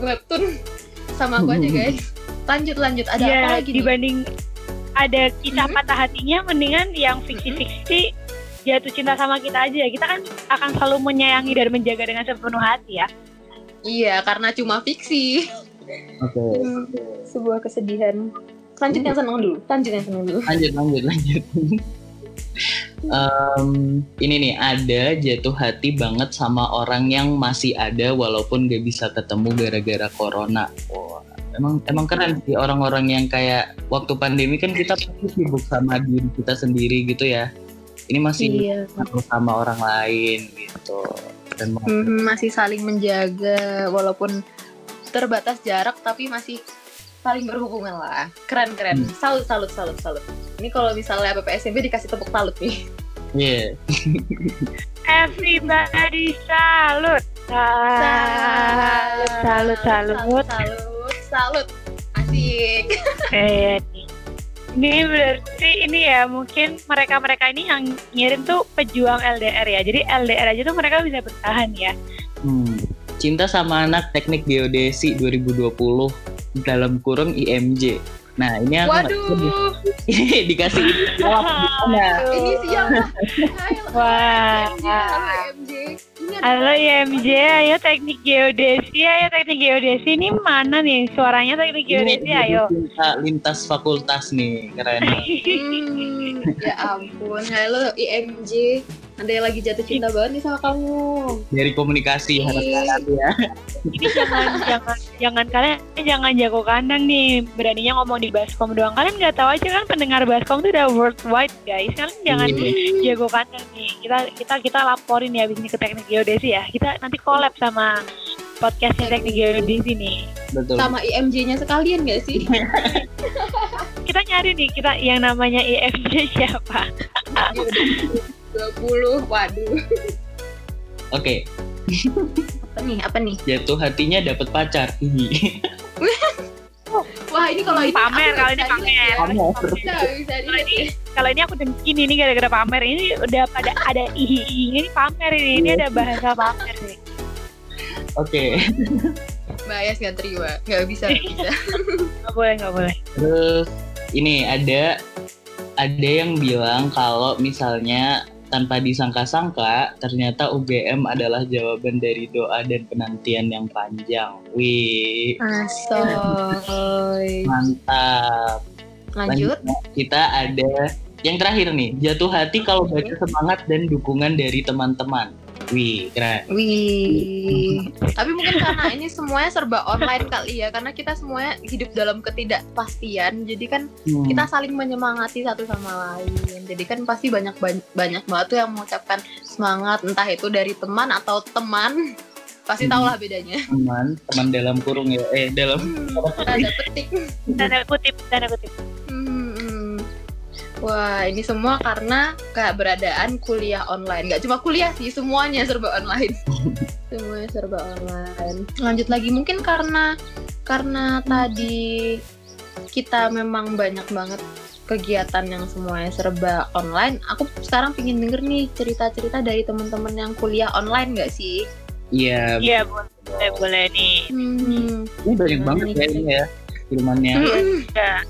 webtoon sama aku aja guys. Lanjut lanjut ada ya apa lagi nih? dibanding ada kisah Mhm. patah hatinya mendingan yang fiksi-fiksi jatuh cinta sama kita aja. Kita kan akan selalu menyayangi dan menjaga dengan sepenuh hati ya. Iya karena cuma fiksi. Oke. Hmm, sebuah kesedihan. Lanjut yang seneng dulu. Lanjut yang seneng dulu. lanjut lanjut lanjut Em, ini nih ada jatuh hati banget sama orang yang masih ada walaupun gak bisa ketemu gara-gara corona Wah, emang emang keren sih orang-orang yang kayak waktu pandemi kan kita pasti sibuk sama diri kita sendiri gitu ya ini masih Iya. sama orang lain gitu dan Mhm, masih saling menjaga walaupun terbatas jarak tapi masih saling berhubungan lah. Keren keren. Salut salut salut salut. Ini kalau misalnya PPSMB dikasih tepuk salut nih. Iya. Everybody salut. Salut, salut, salut. salut, salut. Asik. Eh, nih. Ini berarti ini ya mungkin mereka-mereka ini yang ngirim tuh pejuang LDR ya. Jadi LDR aja tuh mereka bisa bertahan ya. Hmm. Cinta sama anak teknik geodesi 2020 dalam kurung IMJ. Nah ini aku Waduh, dikasih jawab gimana? ini siapa? Wah. MJ, halo MJ. Ini ada Halo IMJ, ayo teknik geodesi, ayo teknik geodesi ini mana nih suaranya teknik geodesi, Ini ayo. cinta lintas fakultas nih keren. Hmm, ya ampun, halo IMJ. Ada yang lagi jatuh cinta banget nih sama kamu. Dari komunikasi Ih. harap ya. Ini jangan jangan jangan kalian jangan jago kandang nih, beraninya ngomong di baskom doang. Kalian nggak tahu aja kan pendengar baskom itu udah worldwide guys. Kalian jangan Iya. jago kandang nih. Kita kita kita laporin ya abis ini ke teknik geodesi ya. Kita nanti collab sama podcastnya teknik geodesi nih. Betul. Sama IMJ-nya sekalian gak sih? Kita nyari nih kita yang namanya IMJ siapa? 20, waduh. Oke, Apa nih? Apa nih? jatuh hatinya dapat pacar. Wah, ini kalau ini pamer kalau ini pamer. Pamer. ya. Kalau ini kalau ini aku dengkin ini gara-gara pamer ini udah pada ada ihi ini pamer ini ini ada bahasa pamer nih. Oke. Mbak Ayas nggak terima. Nggak bisa, nggak bisa. Nggak boleh nggak boleh. Terus ini ada ada yang bilang kalau misalnya tanpa disangka-sangka ternyata UGM adalah jawaban dari doa dan penantian yang panjang. Wih, Asoy. mantap. Lanjut. Kita ada yang terakhir nih, jatuh hati kalau baca semangat dan dukungan dari teman-teman. Wih, keren. Wih. Tapi mungkin karena ini semuanya serba online kali ya, karena kita semuanya hidup dalam ketidakpastian. Jadi kan Hmm, kita saling menyemangati satu sama lain. Jadi kan pasti banyak banyak, banyak banget tuh yang mengucapkan semangat, entah itu dari teman atau teman. Pasti Hmm. tau lah bedanya. teman, teman dalam kurung ya. Eh, dalam Hmm, ada petik. Tanda kutip tanda kutip. Hmm, hmm. Wah, ini semua karena keberadaan kuliah online. Gak cuma kuliah sih, semuanya serba online. semuanya serba online. Lanjut lagi, mungkin karena karena tadi kita memang banyak banget kegiatan yang semuanya serba online, aku sekarang pingin denger nih cerita-cerita dari teman-teman yang kuliah online nggak sih? Iya, Iya boleh boleh nih. Hmm, ini banyak banget nih, ya ya filmannya. mm-mm. Ya.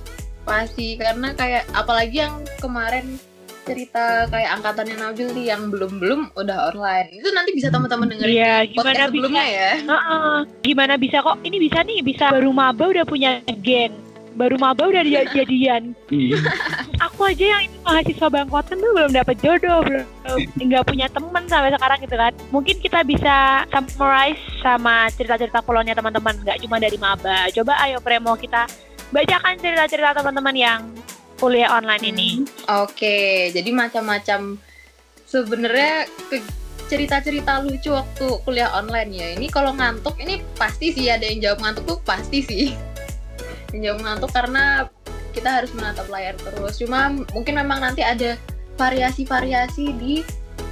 Pasti karena kayak apalagi yang kemarin cerita kayak angkatannya Nabil nih yang belum-belum udah online. Itu nanti bisa teman-teman dengerin Iya, podcast gimana bisa? sebelumnya ya. Heeh. Gimana bisa kok? Ini bisa nih, bisa baru maba udah punya geng. Baru maba udah jadi- jadian. Iya. Aku aja yang ini mahasiswa Bangkoten tuh belum dapet jodoh, belum nggak punya temen sampai sekarang gitu kan. Mungkin kita bisa summarize sama cerita-cerita kolonnya teman-teman, nggak cuma dari maba. Coba ayo Premo kita bacakan cerita-cerita teman-teman yang kuliah online ini. Oke, jadi macam-macam sebenarnya cerita-cerita lucu waktu kuliah online ya. Ini kalau ngantuk ini pasti sih ada yang jawab ngantuk tuh pasti sih. Yang jawab ngantuk karena kita harus menatap layar terus. Cuma mungkin memang nanti ada variasi-variasi di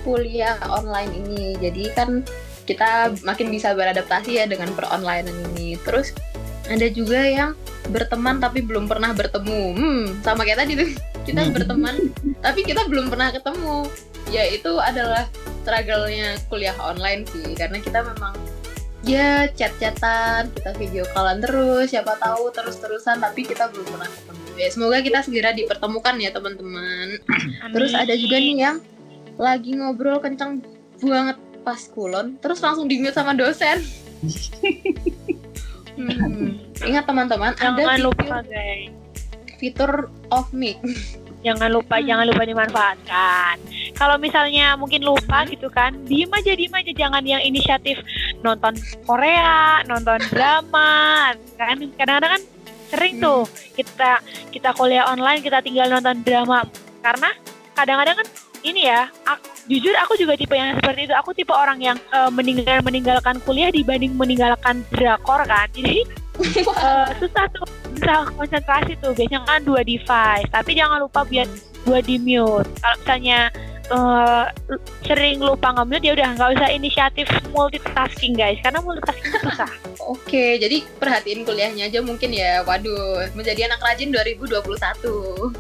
kuliah online ini. Jadi kan kita makin bisa beradaptasi ya dengan peronlinean ini. Terus ada juga yang berteman tapi belum pernah bertemu. Hmm, sama kayak tadi tuh. Kita Hmm. berteman tapi kita belum pernah ketemu. Ya itu adalah struggle-nya kuliah online sih karena kita memang ya chat-chatan, kita video callan terus, siapa tahu terus-terusan tapi kita belum pernah ketemu. Ya semoga kita segera dipertemukan ya teman-teman. Terus ada juga nih yang lagi ngobrol kenceng banget pas kulon, terus langsung di sama dosen. Hmm. Ingat teman-teman, ada fitur, lupa guys. fitur off mic. Jangan lupa, Hmm. jangan lupa dimanfaatkan. Kalau misalnya mungkin lupa Hmm. gitu kan, diem aja, diem aja. Jangan yang inisiatif nonton Korea, nonton drama, kan kadang-kadang kan sering Hmm. tuh kita kita kuliah online kita tinggal nonton drama karena kadang-kadang kan ini ya, ak- jujur aku juga tipe yang seperti itu. Aku tipe orang yang eh, meninggal meninggalkan kuliah dibanding meninggalkan drakor kan. Jadi eh, susah tuh bisa konsentrasi tuh biasanya kan dua device tapi jangan lupa biar dua di mute kalau misalnya eh, sering lupa nge-mute ya udah nggak usah inisiatif multitasking guys karena multitasking itu susah Oke, jadi perhatiin kuliahnya aja mungkin ya. Waduh, menjadi anak rajin 2021.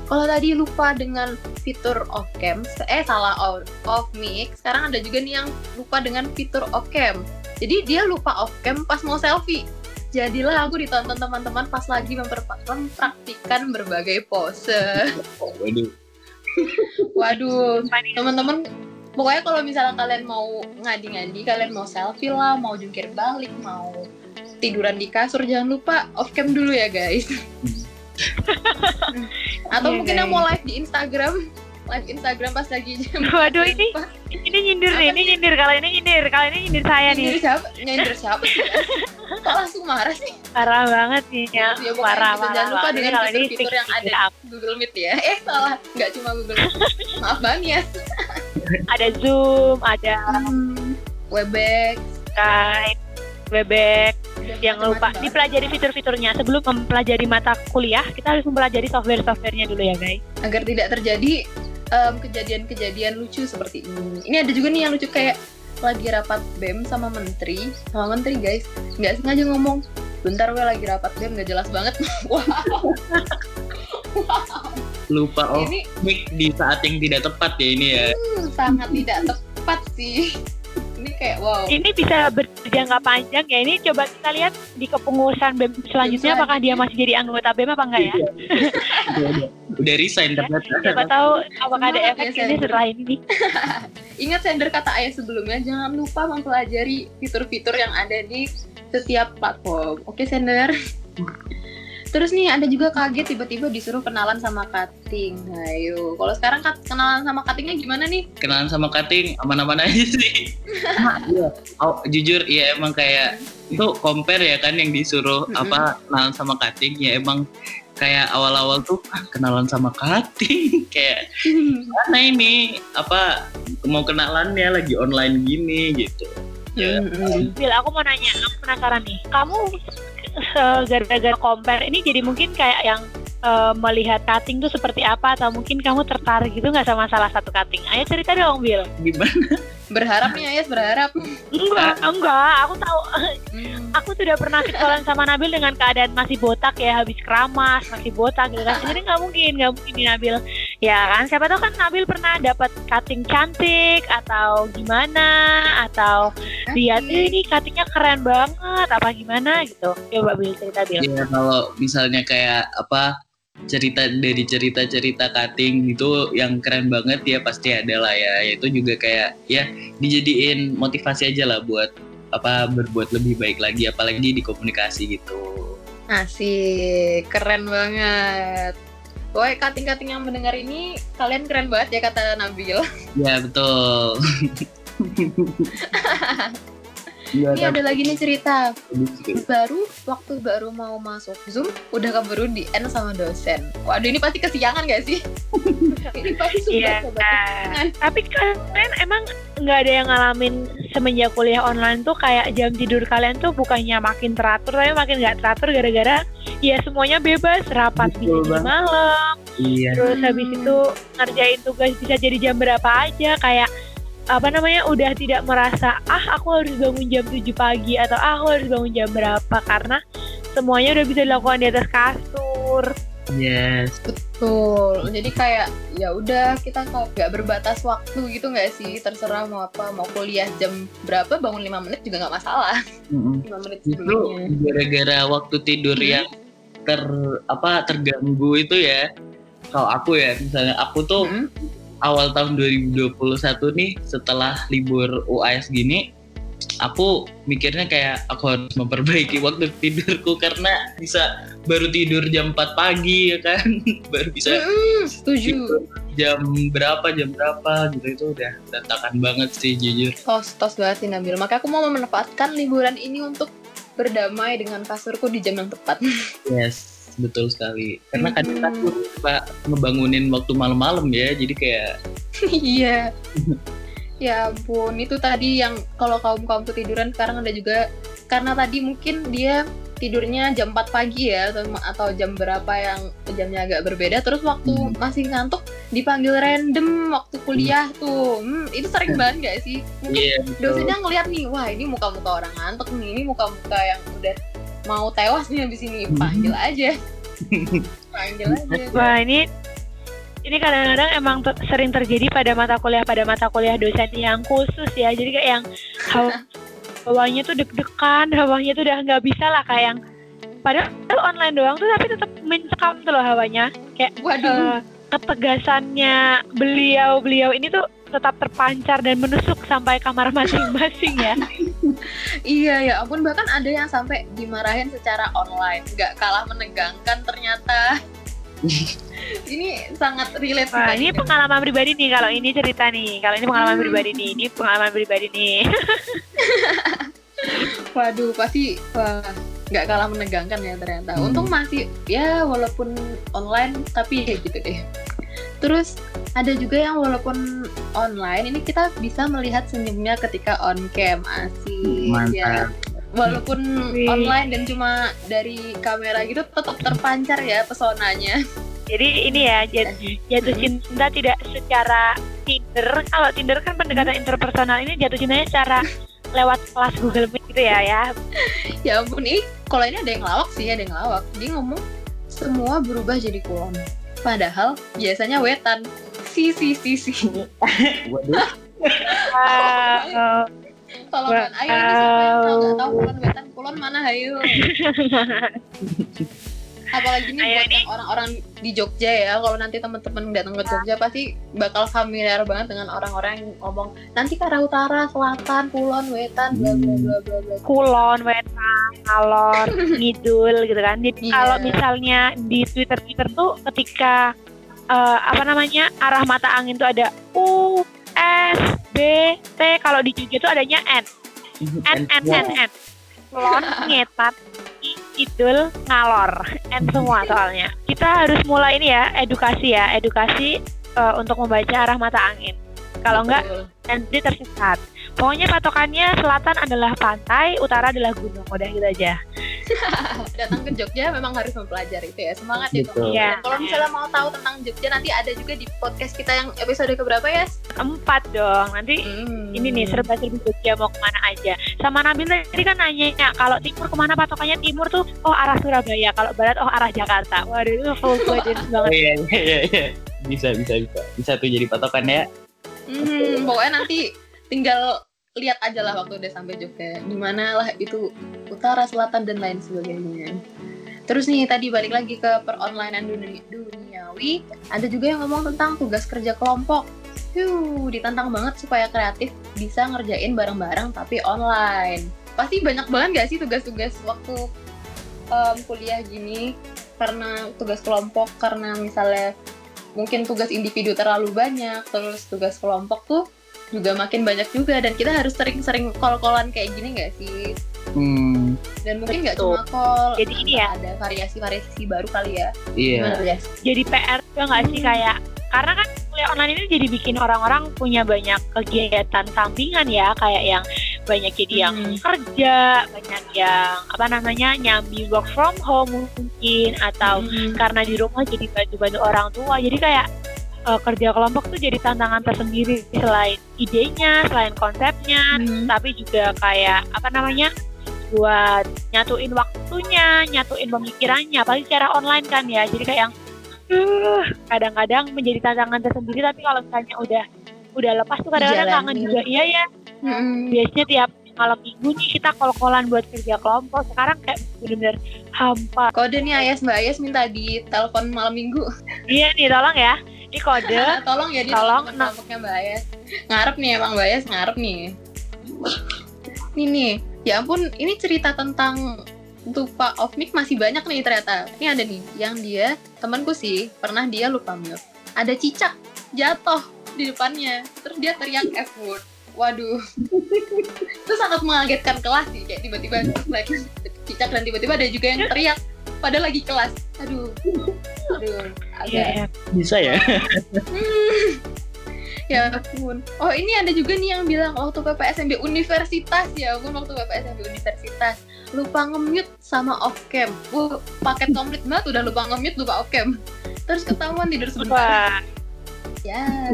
Kalau tadi lupa dengan fitur off cam, eh salah off, off mic, sekarang ada juga nih yang lupa dengan fitur off cam. Jadi dia lupa off cam pas mau selfie. Jadilah aku ditonton teman-teman pas lagi mempraktikkan berbagai pose. Waduh. Waduh, teman-teman pokoknya kalau misalnya kalian mau ngadi-ngadi kalian mau selfie lah mau jungkir balik mau tiduran di kasur jangan lupa off cam dulu ya guys. Atau Iya, mungkin yang guys. mau live di Instagram live Instagram pas lagi jam Waduh, ini ini nyindir nih ini nyindir kalau ini nyindir kalau ini nyindir saya nyindir nih siapa? Nyindir siapa? Sih ya? kok langsung marah sih? Parah banget ya. Ya, pokoknya parah gitu. parah jangan lupa dengan fitur-fitur yang ada di Google Meet ya. Eh salah. Nggak cuma Google Meet. Maaf banget ya. Ada zoom ada Hmm, Webex. Skype Webex. Jangan lupa dipelajari fitur-fiturnya. Sebelum mempelajari mata kuliah kita harus mempelajari software-softwarenya dulu ya guys. Agar tidak terjadi em, kejadian-kejadian lucu seperti ini. Ini ada juga nih yang lucu kayak lagi rapat BEM sama menteri, sama menteri guys, nggak sengaja ngomong, bentar gue lagi rapat BEM nggak jelas banget. Wah, Lupa off ini di saat yang tidak tepat ya ini ya. hmm, sangat tidak tepat sih. Ini kayak wow. ini bisa berjangka panjang ya ini coba kita lihat di kepengurusan BEM selanjutnya apakah dia masih jadi anggota BEM apa enggak ya Udah, udah, resign ternyata. siapa tahu apakah ada Semangat efek ya, ini setelah ini nih Ingat sender kata ayah sebelumnya, jangan lupa mempelajari fitur-fitur yang ada di setiap platform. Oke sender. Terus nih ada juga kaget tiba-tiba disuruh kenalan sama Kating. Ayo, kalau sekarang kat- kenalan sama Katingnya gimana nih? Kenalan sama Kating aman-aman aja sih. Iya. Oh, jujur ya emang kayak itu compare ya kan yang disuruh Mm-mm. apa kenalan sama Kating ya emang kayak awal-awal tuh ah, kenalan sama Kating kayak mana ini apa mau kenalannya lagi online gini gitu. Ya. Mm-mm. Bil aku mau nanya aku penasaran nih kamu eh, gara-gara compare ini jadi mungkin kayak yang uh, melihat cutting tuh seperti apa atau mungkin kamu tertarik gitu nggak sama salah satu cutting? Ayo cerita dong, Bill. Gimana? Berharap nih Ayas berharap. Enggak, enggak. Aku tahu. Hmm. Aku sudah pernah kenalan sama Nabil dengan keadaan masih botak ya, habis keramas, masih botak gitu kan. Jadi nggak mungkin, nggak mungkin di Nabil. Ya kan, siapa tahu kan Nabil pernah dapat cutting cantik atau gimana atau lihat eh, ini cuttingnya keren banget apa gimana gitu. Coba Bil cerita Bil. Ya kalau misalnya kayak apa cerita dari cerita-cerita cutting itu yang keren banget ya pasti ada lah ya itu juga kayak ya dijadiin motivasi aja lah buat apa berbuat lebih baik lagi apalagi di komunikasi gitu asik keren banget Woi, cutting-cutting yang mendengar ini kalian keren banget ya kata Nabil. Ya betul. Iya, ini ada lagi nih cerita. Baru waktu baru mau masuk Zoom udah keburu di end sama dosen. Waduh ini pasti kesiangan gak sih? ini pasti sudah iya. Tapi kalian emang nggak ada yang ngalamin semenjak kuliah online tuh kayak jam tidur kalian tuh bukannya makin teratur tapi makin nggak teratur gara-gara ya semuanya bebas rapat bisa di malam. Iya. Terus habis itu ngerjain tugas bisa jadi jam berapa aja kayak apa namanya udah tidak merasa ah aku harus bangun jam 7 pagi atau ah, aku harus bangun jam berapa karena semuanya udah bisa dilakukan di atas kasur. Yes. Betul. Jadi kayak ya udah kita nggak berbatas waktu gitu nggak sih? Terserah mau apa, mau kuliah jam berapa, bangun lima menit juga nggak masalah. Mm-hmm. 5 menit sebelumnya. gara-gara waktu tidur hmm. yang ter apa terganggu itu ya. Kalau aku ya misalnya aku tuh hmm awal tahun 2021 nih setelah libur UAS gini aku mikirnya kayak aku harus memperbaiki waktu tidurku karena bisa baru tidur jam 4 pagi ya kan? Baru bisa mm, setuju. jam berapa jam berapa gitu. Itu udah berantakan banget sih jujur. Tos tos banget sih Nabil. Maka aku mau memanfaatkan liburan ini untuk berdamai dengan kasurku di jam yang tepat. Yes betul sekali. Karena kadang kan aku suka ngebangunin waktu malam-malam ya jadi kayak iya. Ya ampun itu tadi yang kalau kaum kaum ketiduran sekarang ada juga. Karena tadi mungkin dia tidurnya jam 4 pagi ya atau, atau jam berapa yang jamnya agak berbeda terus waktu hmm. masih ngantuk dipanggil random waktu kuliah hmm. tuh. Hmm, itu sering banget gak sih? Mungkin yeah, dosennya ngeliat nih wah ini muka-muka orang ngantuk nih ini muka-muka yang udah mau tewas nih abis ini panggil aja. Panggil aja. Wah ini ini kadang-kadang emang sering terjadi pada mata kuliah pada mata kuliah dosen yang khusus ya. Jadi kayak yang hawanya tuh deg-degan hawanya tuh udah nggak bisa lah kayak yang padahal online doang tuh tapi tetap mencekam tuh loh hawanya. Kayak Waduh. Uh, ketegasannya beliau beliau ini tuh tetap terpancar dan menusuk sampai kamar masing-masing ya. iya ya ampun bahkan ada yang sampai dimarahin secara online, nggak kalah menegangkan ternyata. ini sangat relate. Wah, ini pengalaman pribadi nih kalau ini cerita nih. Kalau ini pengalaman hmm. pribadi nih, ini pengalaman pribadi nih. Waduh, pasti wah nggak kalah menegangkan ya ternyata. Hmm. Untung masih ya walaupun online tapi ya gitu deh. Terus ada juga yang walaupun online ini kita bisa melihat senyumnya ketika on cam asik. Ya walaupun online dan cuma dari kamera gitu tetap terpancar ya pesonanya. Jadi ini ya jatuh cinta tidak secara Tinder. Kalau Tinder kan pendekatan interpersonal ini jatuh cintanya secara lewat kelas Google Meet gitu ya ya. Ya ampun ini kalau ini ada yang lawak sih ada yang lawak. Dia ngomong semua berubah jadi kulon Padahal biasanya wetan. Si si si si. Waduh. Tolong kan, ayo ini siapa yang tahu nggak tahu kulon wetan kulon mana ayo. apalagi nih Ayo buat yang orang-orang di Jogja ya kalau nanti teman-teman datang ke Jogja pasti bakal familiar banget dengan orang-orang yang ngomong nanti ke arah utara selatan kulon wetan bla bla bla bla bla. Kulon wetan alor ngidul gitu kan. Jadi yeah. kalau misalnya di Twitter Twitter tuh ketika uh, apa namanya arah mata angin tuh ada U S B T kalau di Jogja tuh adanya N. N N N N. Kulon ngetat idul ngalor and semua soalnya. Kita harus mulai ini ya edukasi ya edukasi uh, untuk membaca arah mata angin. Kalau enggak nanti tersesat pokoknya patokannya selatan adalah pantai utara adalah gunung udah gitu aja datang ke Jogja memang harus mempelajari itu ya semangat ya teman-teman. Iya. Kalau misalnya mau tahu tentang Jogja nanti ada juga di podcast kita yang episode keberapa ya? Empat dong. Nanti Hmm. ini nih serba-serbi Jogja mau ke mana aja. Sama Nabil tadi kan nanya ya, kalau timur ke mana patokannya timur tuh oh arah Surabaya, kalau barat oh arah Jakarta. Waduh itu full budget banget. iya iya iya. iya. Bisa bisa bisa. Bisa tuh jadi patokan ya. Hmm, pokoknya nanti tinggal lihat aja lah waktu udah sampai Jogja. Gimana lah itu utara, selatan dan lain sebagainya. Terus nih tadi balik lagi ke peronlinean duni- duniawi, ada juga yang ngomong tentang tugas kerja kelompok. Yuh, ditantang banget supaya kreatif bisa ngerjain bareng-bareng tapi online. Pasti banyak banget gak sih tugas-tugas waktu em, kuliah gini karena tugas kelompok karena misalnya mungkin tugas individu terlalu banyak terus tugas kelompok tuh juga makin banyak juga dan kita harus sering-sering call-callan kayak gini nggak sih Hmm. dan mungkin nggak cuma call Jadi ini ya. ada variasi-variasi baru kali ya Iya. ya Jadi PR juga nggak sih Hmm. kayak karena kan kuliah online ini jadi bikin orang-orang punya banyak kegiatan sampingan ya kayak yang banyak jadi yang Hmm. kerja, banyak yang apa namanya nyambi work from home mungkin atau Hmm. karena di rumah jadi bantu-bantu orang tua jadi kayak eh, kerja kelompok tuh jadi tantangan tersendiri selain idenya selain konsepnya Hmm. tapi juga kayak apa namanya buat nyatuin waktunya nyatuin pemikirannya apalagi secara online kan ya. Jadi kayak yang uh, kadang-kadang menjadi tantangan tersendiri tapi kalau misalnya udah udah lepas tuh kadang-kadang kangen juga. Iya ya Hmm. biasanya tiap malam minggu nih kita kol-kolan buat kerja kelompok. Sekarang kayak bener-bener hampa. Kode nih Ayas Mbak Ayas minta di telepon malam minggu? Iya nih tolong ya ini kode tolong ya di Tolong, nah. Mbak Ayas. Ngarep nih emang Mbak Ayas ngarep nih. Ini nih. Ya ampun ini cerita tentang lupa off mic masih banyak nih ternyata. Ini ada nih yang dia temanku sih pernah dia lupa mute ada cicak jatuh di depannya terus dia teriak F word. Waduh. Itu sangat mengagetkan kelas sih kayak tiba-tiba lagi cicak dan tiba-tiba ada juga yang teriak padahal lagi kelas aduh aduh agak Iya, Bisa ya. Hmm. Ya ampun. Oh ini ada juga nih yang bilang waktu PPSMB Universitas ya ampun waktu PPSMB Universitas lupa nge-mute sama off cam. Wah paket komplit banget udah lupa nge-mute lupa off cam. Terus ketahuan tidur sebentar. Ya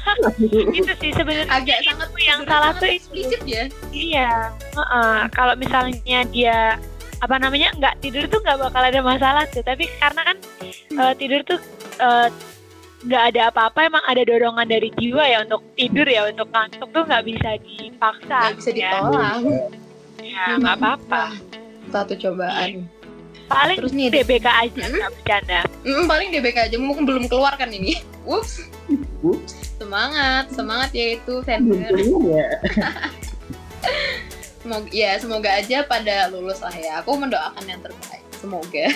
itu sih sebenarnya agak sangat yang salah tuh eksplisit ya. Iya, heeh. kalau misalnya dia apa namanya nggak tidur tuh nggak bakal ada masalah tuh. Tapi karena kan eh, tidur tuh eh, nggak ada apa-apa, emang ada dorongan dari jiwa ya untuk tidur ya, untuk ngantuk tuh nggak bisa dipaksa. Nggak bisa ya. ditolak. Ya, nggak apa-apa. Wah, Satu cobaan. Paling Terus nih DBK aja Hmm? nggak bercanda. Hmm, paling DBK aja mungkin belum keluar kan ini. Ups. Ups. Semangat, semangat yaitu sender. Semoga, ya semoga aja pada lulus lah ya. Aku mendoakan yang terbaik. Semoga.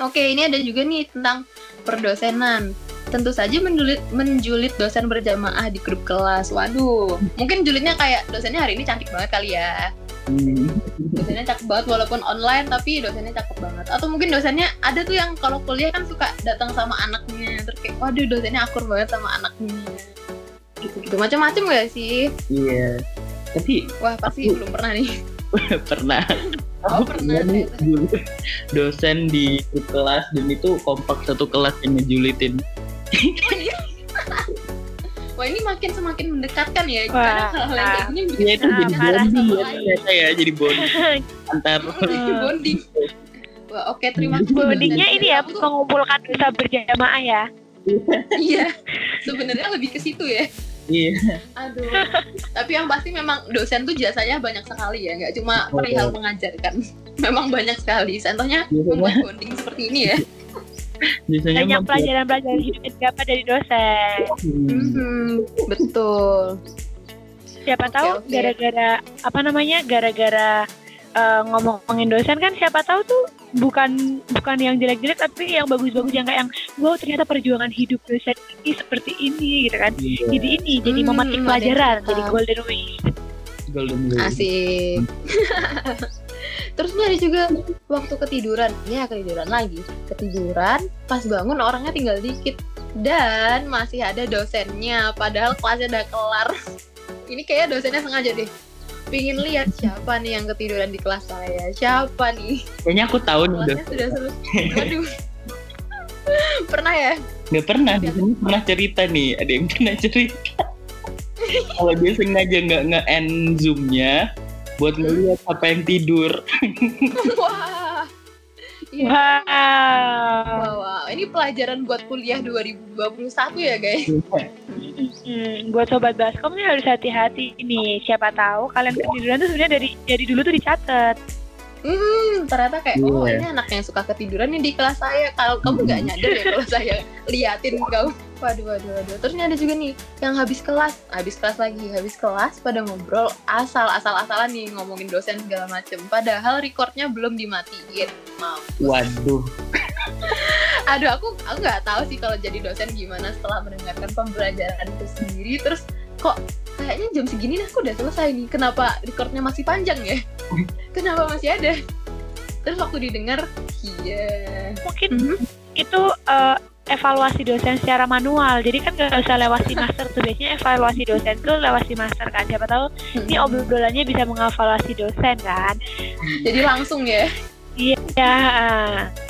Oke, ini ada juga nih tentang perdosenan. Tentu saja menjulit, menjulit dosen berjamaah di grup kelas. Waduh, mungkin julitnya kayak dosennya hari ini cantik banget kali ya. Hmm. Dosennya cakep banget walaupun online tapi dosennya cakep banget. Atau mungkin dosennya ada tuh yang kalau kuliah kan suka datang sama anaknya. Terus kayak waduh dosennya akur banget sama anaknya. Gitu-gitu macam-macam gak sih? Iya. Tapi Wah pasti belum pernah nih. pernah. Oh, Aku pernah, nih dulu dosen di kelas dan itu kompak satu kelas yang ngejulitin. Wah ini makin semakin mendekatkan ya. Wah. Karena hal-hal yang kayak gini bikin Iya itu Ah, jadi bonding ya ternyata ya jadi bonding antar bonding. Wah oke terima kasih. Bondingnya ini ya Aku mengumpulkan dosa berjamaah ya. Iya. Sebenarnya lebih ke situ ya. Iya Aduh. Tapi yang pasti memang dosen tuh jasanya banyak sekali ya, nggak cuma perihal mengajarkan. Memang banyak sekali. Contohnya membuat bonding seperti ini ya. biasanya Banyak pelajaran-pelajaran hidup yang dapat dari dosen. Hmm. Betul. siapa Oke, tahu gara-gara apa namanya gara-gara eh, ngomongin dosen kan siapa tahu tuh bukan bukan yang jelek-jelek tapi yang bagus-bagus yang kayak yang wow ternyata perjuangan hidup dosen ini seperti ini gitu kan Iya, jadi ini jadi Hmm, memetik ada yang pelajaran jadi golden way golden rule. Asik. Terus ini ada juga waktu ketiduran. Ya ketiduran lagi. Ketiduran, pas bangun orangnya tinggal dikit. Dan masih ada dosennya, padahal kelasnya udah kelar. Ini kayaknya dosennya sengaja deh. Pingin lihat siapa nih yang ketiduran di kelas saya. Siapa nih? Kayaknya aku tahu nih sudah selesai. Waduh. Pernah ya? Nggak pernah, di sini pernah cerita nih. Ada yang pernah cerita. Kalau dia sengaja nggak nge-end zoom-nya buat ngeliat apa yang tidur. wah Iya. Wow. Wah, wah, ini pelajaran buat kuliah 2021 ya guys. Hmm, buat sobat baskom nih harus hati-hati nih. Siapa tahu kalian ketiduran tuh sebenarnya dari dari dulu tuh dicatat. Hmm, ternyata kayak Iya. oh ini anak yang suka ketiduran nih di kelas saya. Kalau kamu nggak nyadar ya kalau saya liatin kamu. Waduh, waduh, waduh. Terus ini ada juga nih yang habis kelas, habis kelas lagi, habis kelas pada ngobrol asal asal asalan nih ngomongin dosen segala macem. Padahal recordnya belum dimatiin. Mampus. Waduh. Aduh, aku aku nggak tahu sih kalau jadi dosen gimana setelah mendengarkan pembelajaran itu sendiri. Terus kok kayaknya jam segini nih aku udah selesai nih. Kenapa recordnya masih panjang ya? Kenapa masih ada? Terus waktu didengar, iya. Mungkin Mhm. itu eh, evaluasi dosen secara manual. Jadi kan nggak usah lewat si master tuh. Biasanya evaluasi dosen tuh lewat si master kan. Siapa tahu ini obrolannya bisa mengevaluasi dosen kan. Jadi langsung ya Iya.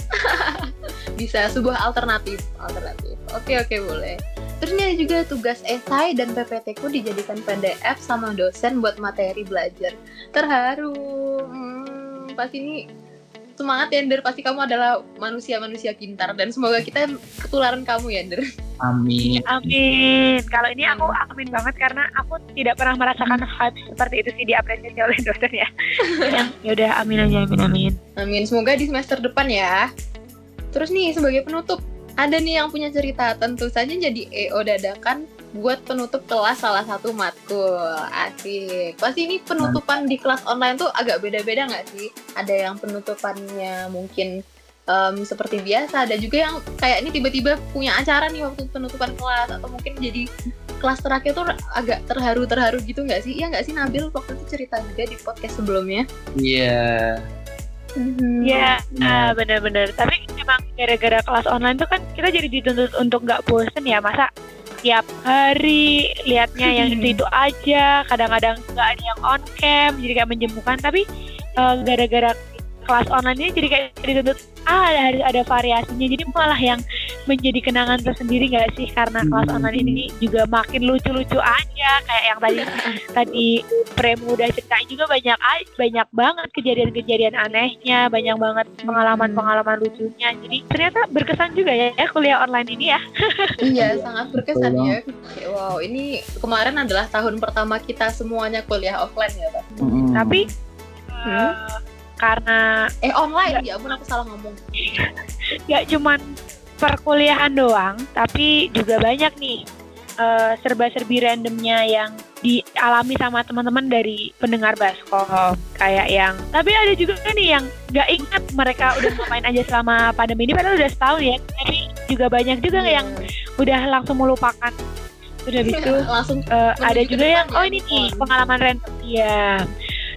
bisa sebuah alternatif, alternatif. Oke oke boleh. Terus ini ada juga tugas esai dan PPT ku dijadikan PDF sama dosen buat materi belajar. Terharu. Hmm, pasti ini semangat ya, Ender. Pasti kamu adalah manusia-manusia pintar dan semoga kita ketularan kamu ya, Ender. Amin. Amin. Kalau ini aku amin banget karena aku tidak pernah merasakan vibes seperti itu sih diapresiasi oleh dosen ya. Ya udah amin aja amin amin. Amin. Semoga di semester depan ya. Terus nih sebagai penutup, ada nih yang punya cerita. Tentu saja jadi EO dadakan buat penutup kelas salah satu matkul. Asik. Pasti ini penutupan di kelas online tuh agak beda-beda nggak sih? Ada yang penutupannya mungkin em, seperti biasa. Ada juga yang kayak ini tiba-tiba punya acara nih waktu penutupan kelas atau mungkin jadi kelas terakhir tuh agak terharu-terharu gitu nggak sih? Iya nggak sih Nabil waktu itu cerita juga di podcast sebelumnya? Iya. Iya, Nah. ah, benar-benar. Tapi emang gara-gara kelas online tuh kan kita jadi dituntut untuk nggak bosen ya, masa tiap hari liatnya yang itu itu aja. Kadang-kadang nggak ada yang on cam, jadi kayak menjemukan. Tapi eh, gara-gara kelas online ini jadi kayak dituntut ah ada- harus ada variasinya. Jadi malah yang menjadi kenangan tersendiri nggak sih? Karena kelas Hmm. online ini juga makin lucu-lucu aja. Kayak yang tadi tadi Premu udah ceritain juga banyak a- banyak banget kejadian-kejadian anehnya, banyak banget pengalaman-pengalaman lucunya. Jadi ternyata berkesan juga ya, ya kuliah online ini ya. Iya, sangat berkesan Betul ya. Wow, ini kemarin adalah tahun pertama kita semuanya kuliah offline ya, Pak. Mm-mm. Tapi Hmm. Karena Eh, online, ya ampun aku salah ngomong. gak cuman perkuliahan doang, tapi juga banyak nih eh, serba-serbi randomnya yang dialami sama teman-teman dari pendengar baskom. Kayak yang tapi ada juga nih yang nggak ingat mereka udah ngapain aja selama pandemi ini padahal udah setahun ya. Tapi juga banyak juga Iya. yang udah langsung melupakan. Udah gitu langsung Menuju ada juga yang ya, oh ini move nih pengalaman random. Ya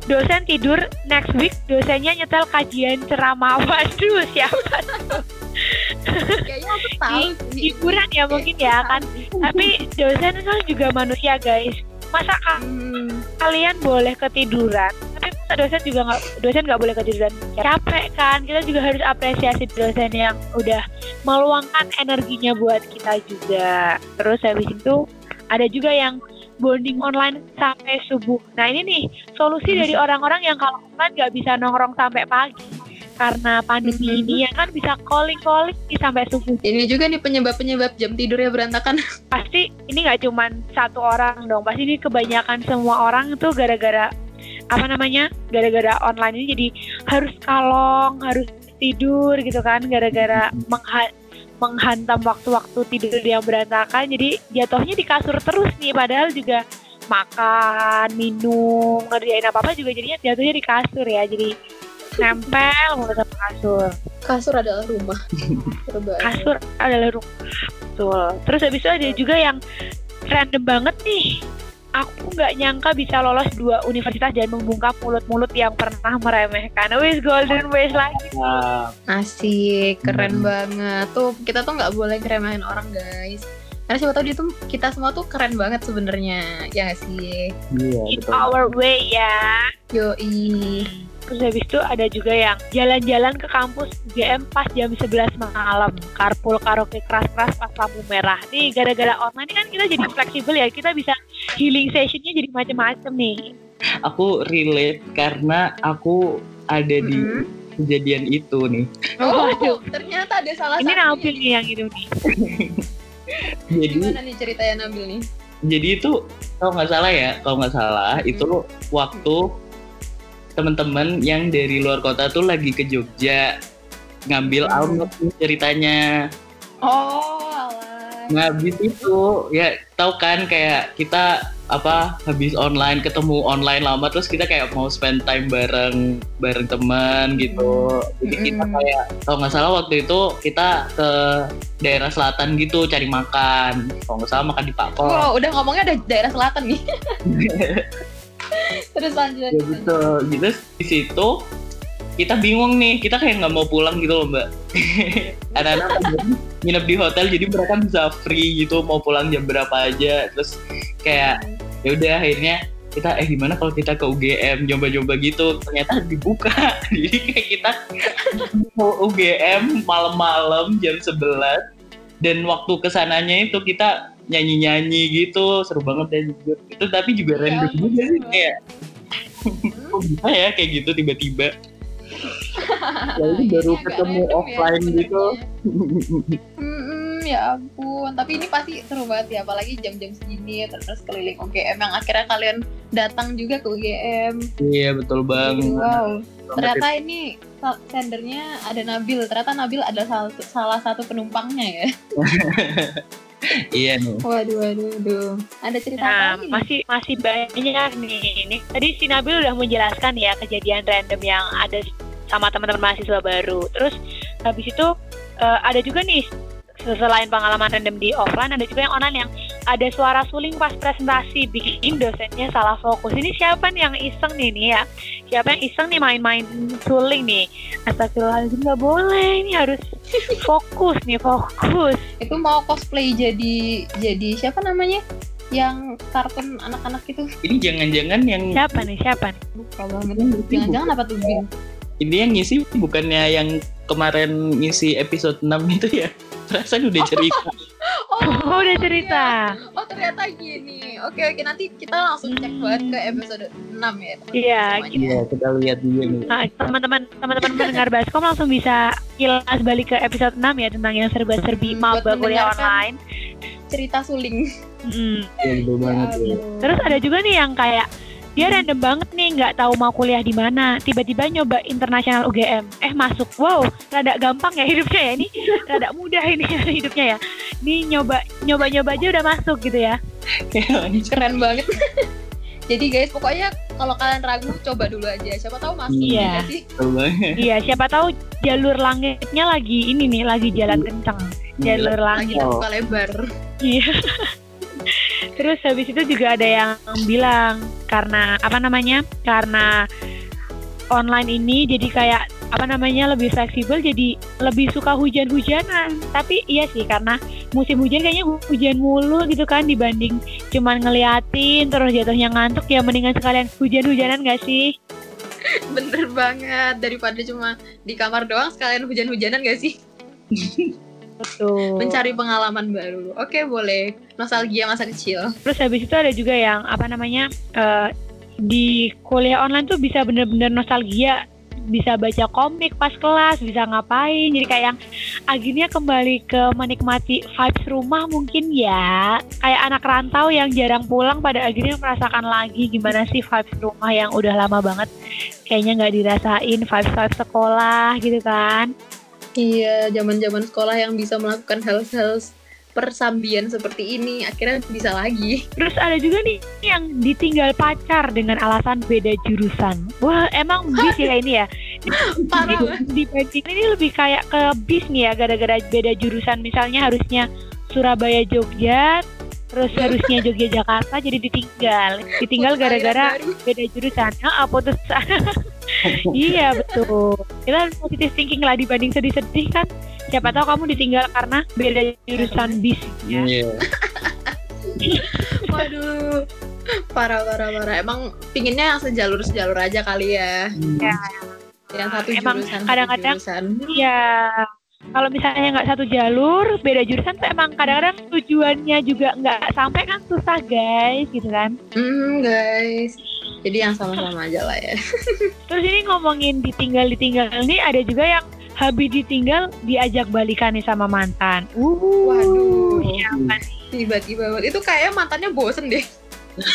dosen tidur next week dosennya nyetel kajian ceramah. Waduh siapa kayaknya aku tahu sih. hiburan ya mungkin ya kan. tapi dosen kan juga manusia guys. Masa Hmm, kalian boleh ketiduran tapi masa dosen juga nggak dosen nggak boleh ketiduran? Capek kan? Kita juga harus apresiasi dosen yang udah meluangkan energinya buat kita juga. Terus habis itu ada juga yang bonding online sampai subuh. Nah ini nih solusi dari orang-orang yang kalau online nggak bisa nongkrong sampai pagi. Karena pandemi Mhm. ini ya kan bisa calling calling sampai subuh. Ini juga nih penyebab-penyebab jam tidurnya berantakan. pasti ini nggak cuman satu orang dong. Pasti ini kebanyakan semua orang itu gara-gara apa namanya gara-gara online ini. Jadi harus kalong harus tidur gitu kan. Gara-gara mengha- menghantam waktu-waktu tidur yang berantakan jadi jatuhnya di kasur terus nih padahal juga makan minum ngerjain apa apa juga jadinya jatuhnya di kasur ya jadi nempel mulu sama kasur. Kasur adalah rumah. Kasur adalah rumah. Betul. Terus habis itu ada juga yang random banget nih aku nggak nyangka bisa lolos dua universitas dan membungkam mulut-mulut yang pernah meremehkan wis golden ways lagi Asik, keren Hmm. banget. Tuh, kita tuh nggak boleh ngeremehin orang, guys. karena siapa tahu dia tuh kita semua tuh keren banget sebenarnya ya nggak sih Iya, In betul. our way ya. yoi Terus habis itu ada juga yang jalan-jalan ke kampus UGM pas jam 11 malam. Carpool karaoke keras-keras pas lampu merah. Nih gara-gara online ini kan kita jadi fleksibel ya. Kita bisa healing sessionnya jadi macam-macam nih. Aku relate karena aku ada di Mm-mm. kejadian itu nih. oh Waduh. ternyata ada salah Ini Nabil nih yang itu nih. Jadi gimana nih ceritanya Nabil nih jadi itu kalau nggak salah ya, kalau nggak salah Mm-mm. itu waktu teman-teman yang dari luar kota tuh lagi ke Jogja ngambil Hmm. nih ceritanya. oh alah Nah, habis itu ya tahu kan kayak kita apa habis online ketemu online lama terus kita kayak mau spend time bareng bareng teman gitu. Jadi kita Mm-mm. kayak kalau nggak salah waktu itu kita ke daerah selatan gitu cari makan. Kalau nggak salah makan di Pak wow udah ngomongnya ada daerah selatan nih terus lanjut Ya gitu. Gitu di situ kita bingung nih, kita kayak nggak mau pulang gitu loh mbak. Anak-anak pada nginep di hotel jadi mereka bisa free gitu mau pulang jam berapa aja. Terus kayak ya udah akhirnya kita eh gimana kalau kita ke UGM coba-coba gitu ternyata dibuka jadi kayak kita mau UGM malam-malam jam 11 dan waktu ke sananya itu kita nyanyi-nyanyi gitu seru banget deh jujur. Itu tapi juga Ya random ampun, juga sih seru. kayak kok bisa ya kayak gitu tiba-tiba. Ya ini baru agak ketemu ya offline gitu. sebenarnya. Ya ampun, tapi ini pasti seru banget ya, apalagi jam-jam segini terus keliling UGM yang akhirnya kalian datang juga ke UGM. iya betul banget Wow, ternyata ini sendernya ada Nabil. Ternyata Nabil ada salah, salah satu penumpangnya ya. iya nih Waduh, waduh, waduh. Ada cerita Nah, apa lagi nih? masih masih banyak nih. Ini tadi si Nabil udah menjelaskan ya kejadian random yang ada sama teman-teman mahasiswa baru. Terus habis itu eh, ada juga nih selain pengalaman random di offline ada juga yang online yang ada suara suling pas presentasi bikin dosennya salah fokus. Ini siapa nih yang iseng nih nih ya? Siapa yang iseng nih main-main suling nih? Astagfirullahaladzim nggak boleh ini harus fokus nih fokus. Itu mau cosplay jadi jadi siapa namanya? Yang kartun anak-anak itu ini jangan-jangan yang Siapa nih siapa nih? lupa banget. Jangan-jangan apa tuh ini yang ngisi bukannya yang kemarin ngisi episode 6 itu ya perasaan udah cerita Oh, udah cerita. Oh ternyata gini. Oke oke nanti kita langsung cek banget ke episode 6 ya. Iya, iya kita lihat juga nih Nah, teman-teman teman-teman mendengar Baskom langsung bisa kilas balik ke episode 6 ya tentang yang serba-serbi Hmm, maba buat kuliah online. Cerita suling. Mm. iya banget ya. ampun. Terus ada juga nih yang kayak dia random banget nih nggak tahu mau kuliah di mana tiba-tiba nyoba internasional UGM eh masuk wow rada gampang ya hidupnya ya ini rada mudah ini hidupnya ya ini nyoba nyoba nyoba aja udah masuk gitu ya keren banget. Jadi guys pokoknya kalau kalian ragu coba dulu aja. Siapa tahu masuk Iya. ya sih. iya siapa tahu jalur langitnya lagi ini nih lagi jalan kenceng jalur Lagi langit Oh. terbuka lebar. Iya. Terus habis itu juga ada yang bilang karena apa namanya? Karena online ini jadi kayak apa namanya lebih fleksibel jadi lebih suka hujan-hujanan. Tapi iya sih karena musim hujan kayaknya hu- hujan mulu gitu kan dibanding cuman ngeliatin terus jatuhnya ngantuk ya mendingan sekalian hujan-hujanan gak sih? Bener banget daripada cuma di kamar doang sekalian hujan-hujanan gak sih? Betul. Mencari pengalaman baru. Oke boleh. Nostalgia masa kecil. Terus habis itu ada juga yang apa namanya eh, di kuliah online tuh bisa bener-bener nostalgia, bisa baca komik pas kelas, bisa ngapain. Jadi kayak yang akhirnya kembali ke menikmati vibes rumah mungkin ya. Kayak anak rantau yang jarang pulang pada akhirnya merasakan lagi gimana sih vibes rumah yang udah lama banget kayaknya nggak dirasain vibes vibes sekolah gitu kan. Iya, zaman-zaman sekolah yang bisa melakukan hal-hal persambian seperti ini akhirnya bisa lagi. Terus ada juga nih yang ditinggal pacar dengan alasan beda jurusan. Wah, emang bis ya ini ya. Parah. Ini dibanding ini lebih kayak ke bis nih ya gara-gara beda jurusan. Misalnya harusnya Surabaya Jogja, terus harusnya Jogja Jakarta jadi ditinggal. Ditinggal gara-gara beda jurusan. Ah, putus. iya betul. Kita harus positive thinking lah dibanding sedih-sedih kan. siapa tahu kamu ditinggal karena beda jurusan bis ya. Iya. Waduh. Parah parah parah. Emang pinginnya yang sejalur sejalur aja kali ya. Ya. Yang satu Emang jurusan. kadang-kadang-. Iya. Kalau misalnya nggak satu jalur, beda jurusan tuh emang kadang-kadang tujuannya juga nggak sampai kan susah guys, gitu kan. Hmm guys. Jadi yang sama-sama aja lah ya. Terus ini ngomongin ditinggal-ditinggal nih ada juga yang habis ditinggal diajak balikan nih sama mantan. Uh, Waduh. siapa nih? Tiba-tiba banget. Itu kayak mantannya bosen deh.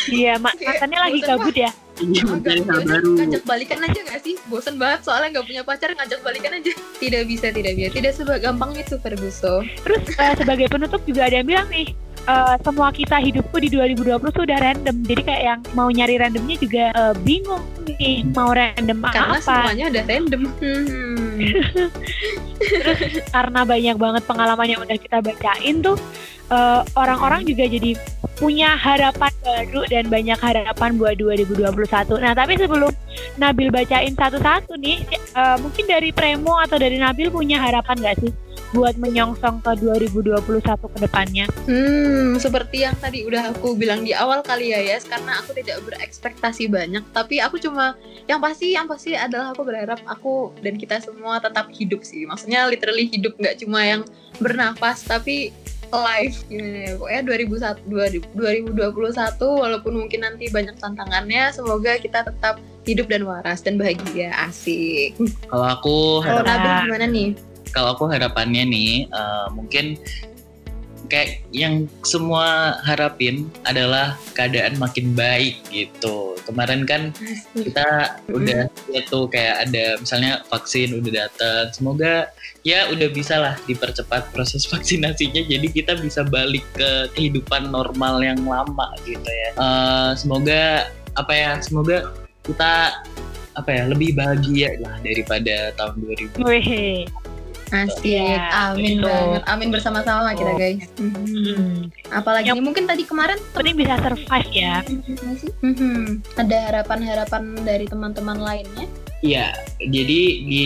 Iya, ma- Kayak mantannya lagi bosen gabut ya. Iya, baru. ngajak balikan aja gak sih? Bosen banget soalnya nggak punya pacar ngajak balikan aja. Tidak bisa, tidak bisa. Tidak segampang itu Ferguso. Terus eh, sebagai penutup juga ada yang bilang nih, eh, semua kisah hidupku di 2020 tuh udah random. Jadi kayak yang mau nyari randomnya juga eh, bingung nih, mau random Karena apa. semuanya udah random. Hmm. Karena banyak banget pengalaman yang udah kita bacain tuh, eh, orang-orang juga jadi punya harapan baru dan banyak harapan buat 2021. Nah, tapi sebelum Nabil bacain satu-satu nih, eh, mungkin dari Premo atau dari Nabil punya harapan nggak sih buat menyongsong ke 2021 ke depannya? Hmm, seperti yang tadi udah aku bilang di awal kali ya, Yes, karena aku tidak berekspektasi banyak, tapi aku cuma yang pasti yang pasti adalah aku berharap aku dan kita semua tetap hidup sih. Maksudnya literally hidup nggak cuma yang bernafas tapi alive gimana ya. Pokoknya 2001 2021 walaupun mungkin nanti banyak tantangannya, semoga kita tetap hidup dan waras dan bahagia. Asik. Kalau aku Kalau Nabil gimana nih? Kalau aku harapannya nih eh, mungkin kayak yang semua harapin adalah keadaan makin baik gitu. Kemarin kan kita udah lihat tuh kayak ada misalnya vaksin udah datang. Semoga ya udah bisa lah dipercepat proses vaksinasinya jadi kita bisa balik ke kehidupan normal yang lama gitu ya. Eh, semoga apa ya? Semoga kita apa ya lebih bahagia lah daripada tahun 2000 Wih, Asik. Iya, Amin betul. banget. Amin bersama-sama kita, Oh. guys. hmm. Apalagi Yang- nih, mungkin tadi kemarin penting bisa survive ya. Mhm. Ada harapan-harapan dari teman-teman lainnya? Iya, jadi di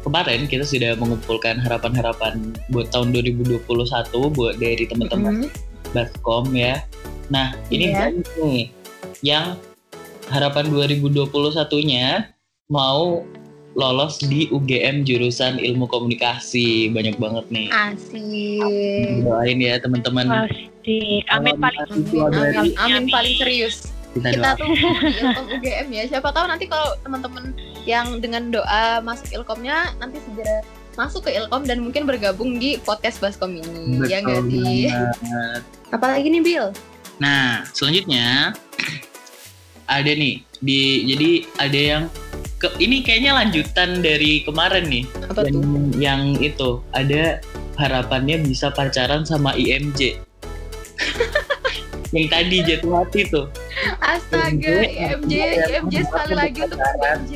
kemarin kita sudah mengumpulkan harapan-harapan buat tahun 2021 buat dari teman-teman Mhm. Baskom ya. Nah, ini banyak nih yang harapan 2021-nya mau lolos di UGM jurusan Ilmu Komunikasi. Banyak banget nih. Asik. Doain ya teman-teman. Asik. Amin paling Amin, amin, di- amin paling serius. Kita Kita tuh di Ilkom UGM ya. Siapa tahu nanti kalau teman-teman yang dengan doa masuk Ilkomnya nanti segera masuk ke Ilkom dan mungkin bergabung di podcast Baskom ini. ya nggak Betul sih? banget. Apalagi nih Bill? Nah, selanjutnya ada nih di jadi ada yang ke ini kayaknya lanjutan dari kemarin nih. Apa yang, tuh? yang itu ada harapannya bisa pacaran sama IMJ. yang tadi jatuh hati tuh. Astaga, IMJ, IMJ, IMJ sekali lagi untuk. IMJ.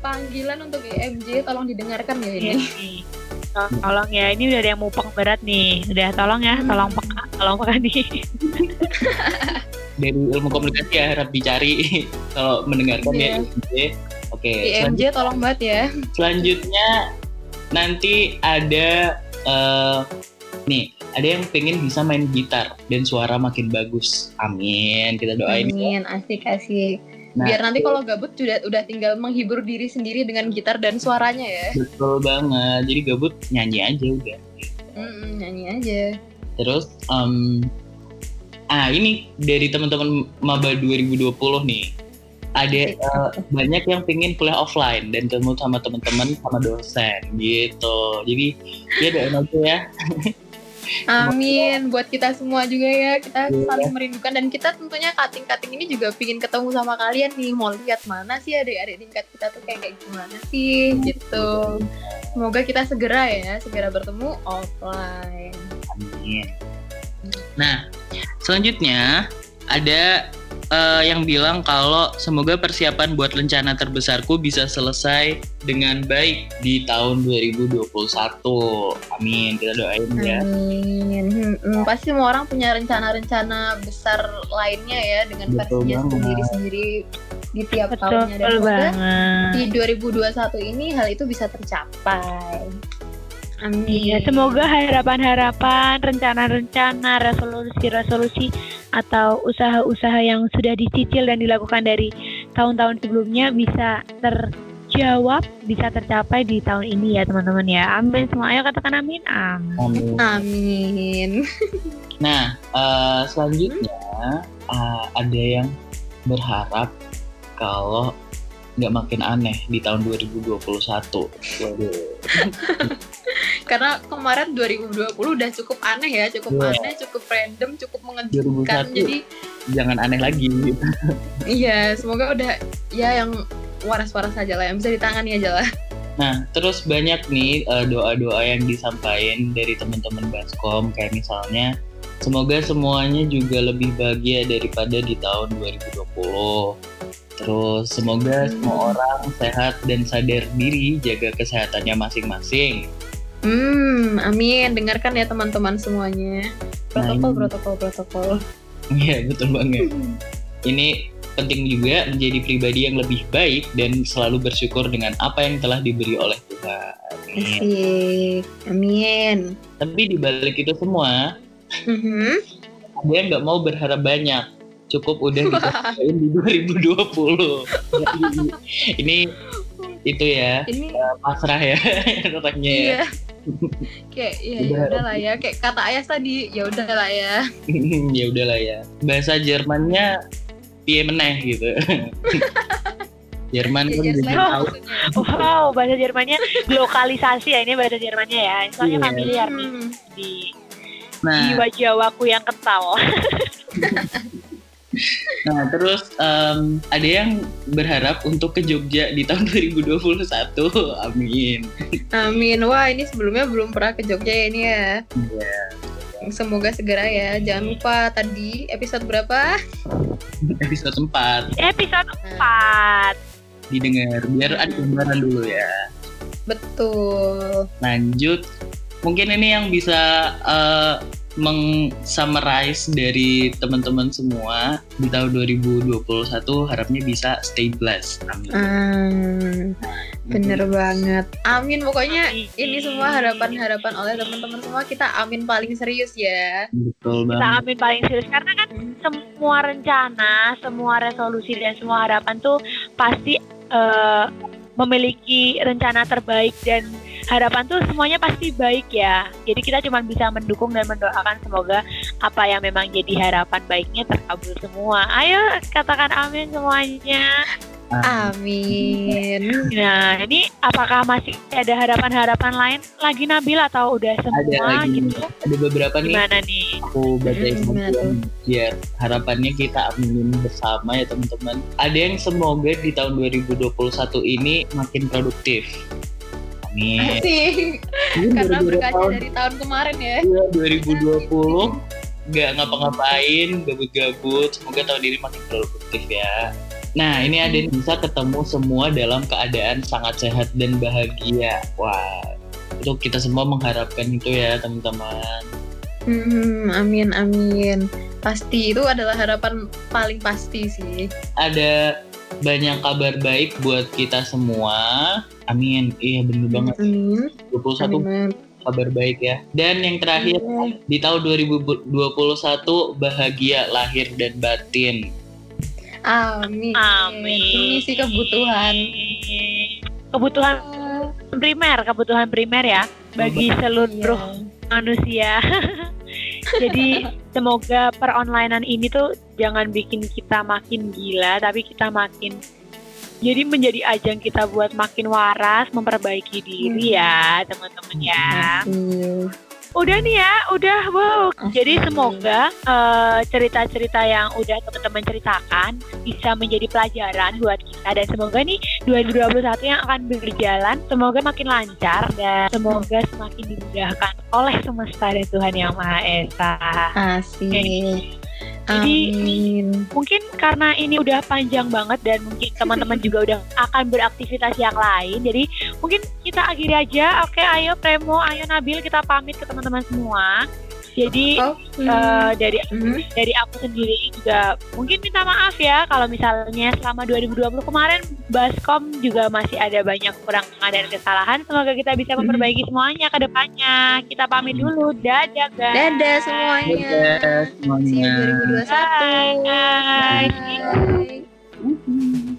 Panggilan untuk IMJ, tolong didengarkan ya Iya ini. Tolong ya, ini udah ada yang mupeng berat nih. Udah tolong ya, tolong peka, tolong peka nih. Dari ilmu komunikasi ya harap dicari kalau mendengarkan Iya. ya IMJ. Oke, IMJ tolong banget ya. selanjutnya nanti ada eh, nih ada yang pengen bisa main gitar dan suara makin bagus amin kita doain ya. Amin, asik asik. Nah, Biar nanti kalau gabut sudah udah tinggal menghibur diri sendiri dengan gitar dan suaranya ya. betul banget jadi gabut nyanyi aja udah Mm-mm, nyanyi aja. terus em, ah ini dari teman-teman maba 2020 nih ada eh, banyak yang pengen kuliah offline dan ketemu sama teman-teman sama dosen gitu jadi ya doain aja ya Amin buat kita semua juga ya. Kita Iya. saling merindukan dan kita tentunya kating-kating ini juga pingin ketemu sama kalian nih. Mau lihat mana sih adik-adik tingkat kita tuh kayak kayak gimana sih gitu. Semoga kita segera ya, segera bertemu offline. Amin. Nah, selanjutnya ada eh, yang bilang kalau semoga persiapan buat rencana terbesarku bisa selesai dengan baik di tahun 2021. Amin, kita doain ya. Amin. Hmm, hmm, Pasti semua orang punya rencana-rencana besar lainnya ya dengan Betul versinya sendiri-sendiri di tiap Betul tahunnya dan semoga banget. di 2021 ini hal itu bisa tercapai. Amin. Iya, semoga harapan-harapan, rencana-rencana, resolusi-resolusi atau usaha-usaha yang sudah dicicil dan dilakukan dari tahun-tahun sebelumnya bisa terjawab, bisa tercapai di tahun ini ya teman-teman ya. Amin semua. Ayo katakan amin. Amin. Amin. Amin. Nah, eh, selanjutnya eh, ada yang berharap kalau nggak makin aneh di tahun 2021. Waduh. Karena kemarin 2020 udah cukup aneh ya, cukup Iya. aneh, cukup random, cukup mengejutkan. 2021 Jadi jangan aneh lagi. iya, semoga udah ya yang waras-waras aja lah, yang bisa ditangani aja lah. Nah, terus banyak nih eh, doa-doa yang disampaikan dari teman-teman Baskom kayak misalnya semoga semuanya juga lebih bahagia daripada di tahun 2020. Terus semoga semua orang sehat dan sadar diri jaga kesehatannya masing-masing. Hmm, amin. Dengarkan ya teman-teman semuanya. Protokol, Nah, protokol, protokol. Iya, betul banget. Ini penting juga menjadi pribadi yang lebih baik dan selalu bersyukur dengan apa yang telah diberi oleh Tuhan. Amin. Asik. Amin. Tapi di balik itu semua, Mhm. ada yang nggak mau berharap banyak. Cukup udah dikasain di 2020. Jadi, ini itu ya Ini pasrah ya orangnya ya. iya. Kayak ya ya Udah. udahlah ya, kayak kata ayah tadi, ya udahlah ya. ya udahlah ya. Bahasa Jermannya piye meneh gitu. Jerman Ya, kan jadi tahu maksudnya. Wow, bahasa Jermannya lokalisasi ya ini bahasa Jermannya ya. Soalnya Iya. familiar nih Hmm. di Nah, jiwa Jawaku yang kental. Nah terus em, ada yang berharap untuk ke Jogja di tahun 2021. Amin. Amin. Wah, ini sebelumnya belum pernah ke Jogja ya ini ya. Iya. Semoga segera ya. Jangan lupa tadi episode berapa? Episode 4 Episode 4. didengar biar ada gambaran dulu ya. Betul. lanjut mungkin ini yang bisa uh, meng-summarize dari teman-teman semua di tahun 2021 harapnya bisa stay blessed amin Hmm, bener banget. Amin. Pokoknya Amin. ini semua harapan-harapan oleh teman-teman semua kita amin paling serius ya. betul Kita banget amin paling serius karena kan semua rencana, semua resolusi dan semua harapan tuh pasti eh, memiliki rencana terbaik dan harapan tuh semuanya pasti baik ya. Jadi kita cuma bisa mendukung dan mendoakan semoga apa yang memang jadi harapan baiknya terkabul semua. Ayo katakan amin semuanya. Amin. Nah, ini apakah masih ada harapan-harapan lain lagi Nabil atau udah semua lagi. gitu? ada beberapa nih Gimana nih? aku bacain Hmm, biar harapannya kita aminin bersama ya teman-teman ada yang semoga di tahun 2021 ini makin produktif amin Asik. Karena berkaca dari tahun kemarin ya. Iya, 2020 nggak ngapa-ngapain, gabut-gabut. Semoga tahun ini makin produktif ya. Nah, ini ada yang bisa ketemu semua dalam keadaan sangat sehat dan bahagia. Wah, itu kita semua mengharapkan itu ya, teman-teman. Hmm, amin amin. Pasti itu adalah harapan paling pasti sih. Ada banyak kabar baik buat kita semua. Amin. Iya, bener banget. Amin. 21 Amin. kabar baik ya. Dan yang terakhir, Amin. di tahun 2021 bahagia lahir dan batin. Amin. Amin. Ini sih kebutuhan. Kebutuhan primer, kebutuhan primer ya bagi seluruh Iya. manusia. Jadi semoga peronlinean ini tuh jangan bikin kita makin gila, tapi kita makin jadi menjadi ajang kita buat makin waras, memperbaiki diri ya teman-teman ya. Udah nih ya, udah wow. Jadi Asik. semoga eh, cerita-cerita yang udah teman-teman ceritakan bisa menjadi pelajaran buat kita dan semoga nih 2021 yang akan berjalan semoga makin lancar dan semoga semakin dimudahkan oleh semesta dan Tuhan yang Maha Esa. Asik. Jadi- Amin. Mungkin karena ini udah panjang banget dan mungkin teman-teman juga udah akan beraktivitas yang lain. Jadi mungkin kita akhiri aja. Oke, ayo Premo, ayo Nabil kita pamit ke teman-teman semua. Jadi Oh, eh, dari mhm. dari aku sendiri juga mungkin minta maaf ya kalau misalnya selama 2020 kemarin Baskom juga masih ada banyak kekurangan dan kesalahan. Semoga kita bisa Mhm. memperbaiki semuanya ke depannya. Kita pamit dulu. Dadah guys. Dadah semuanya. Dadah See you semuanya. 2021. Bye. Bye.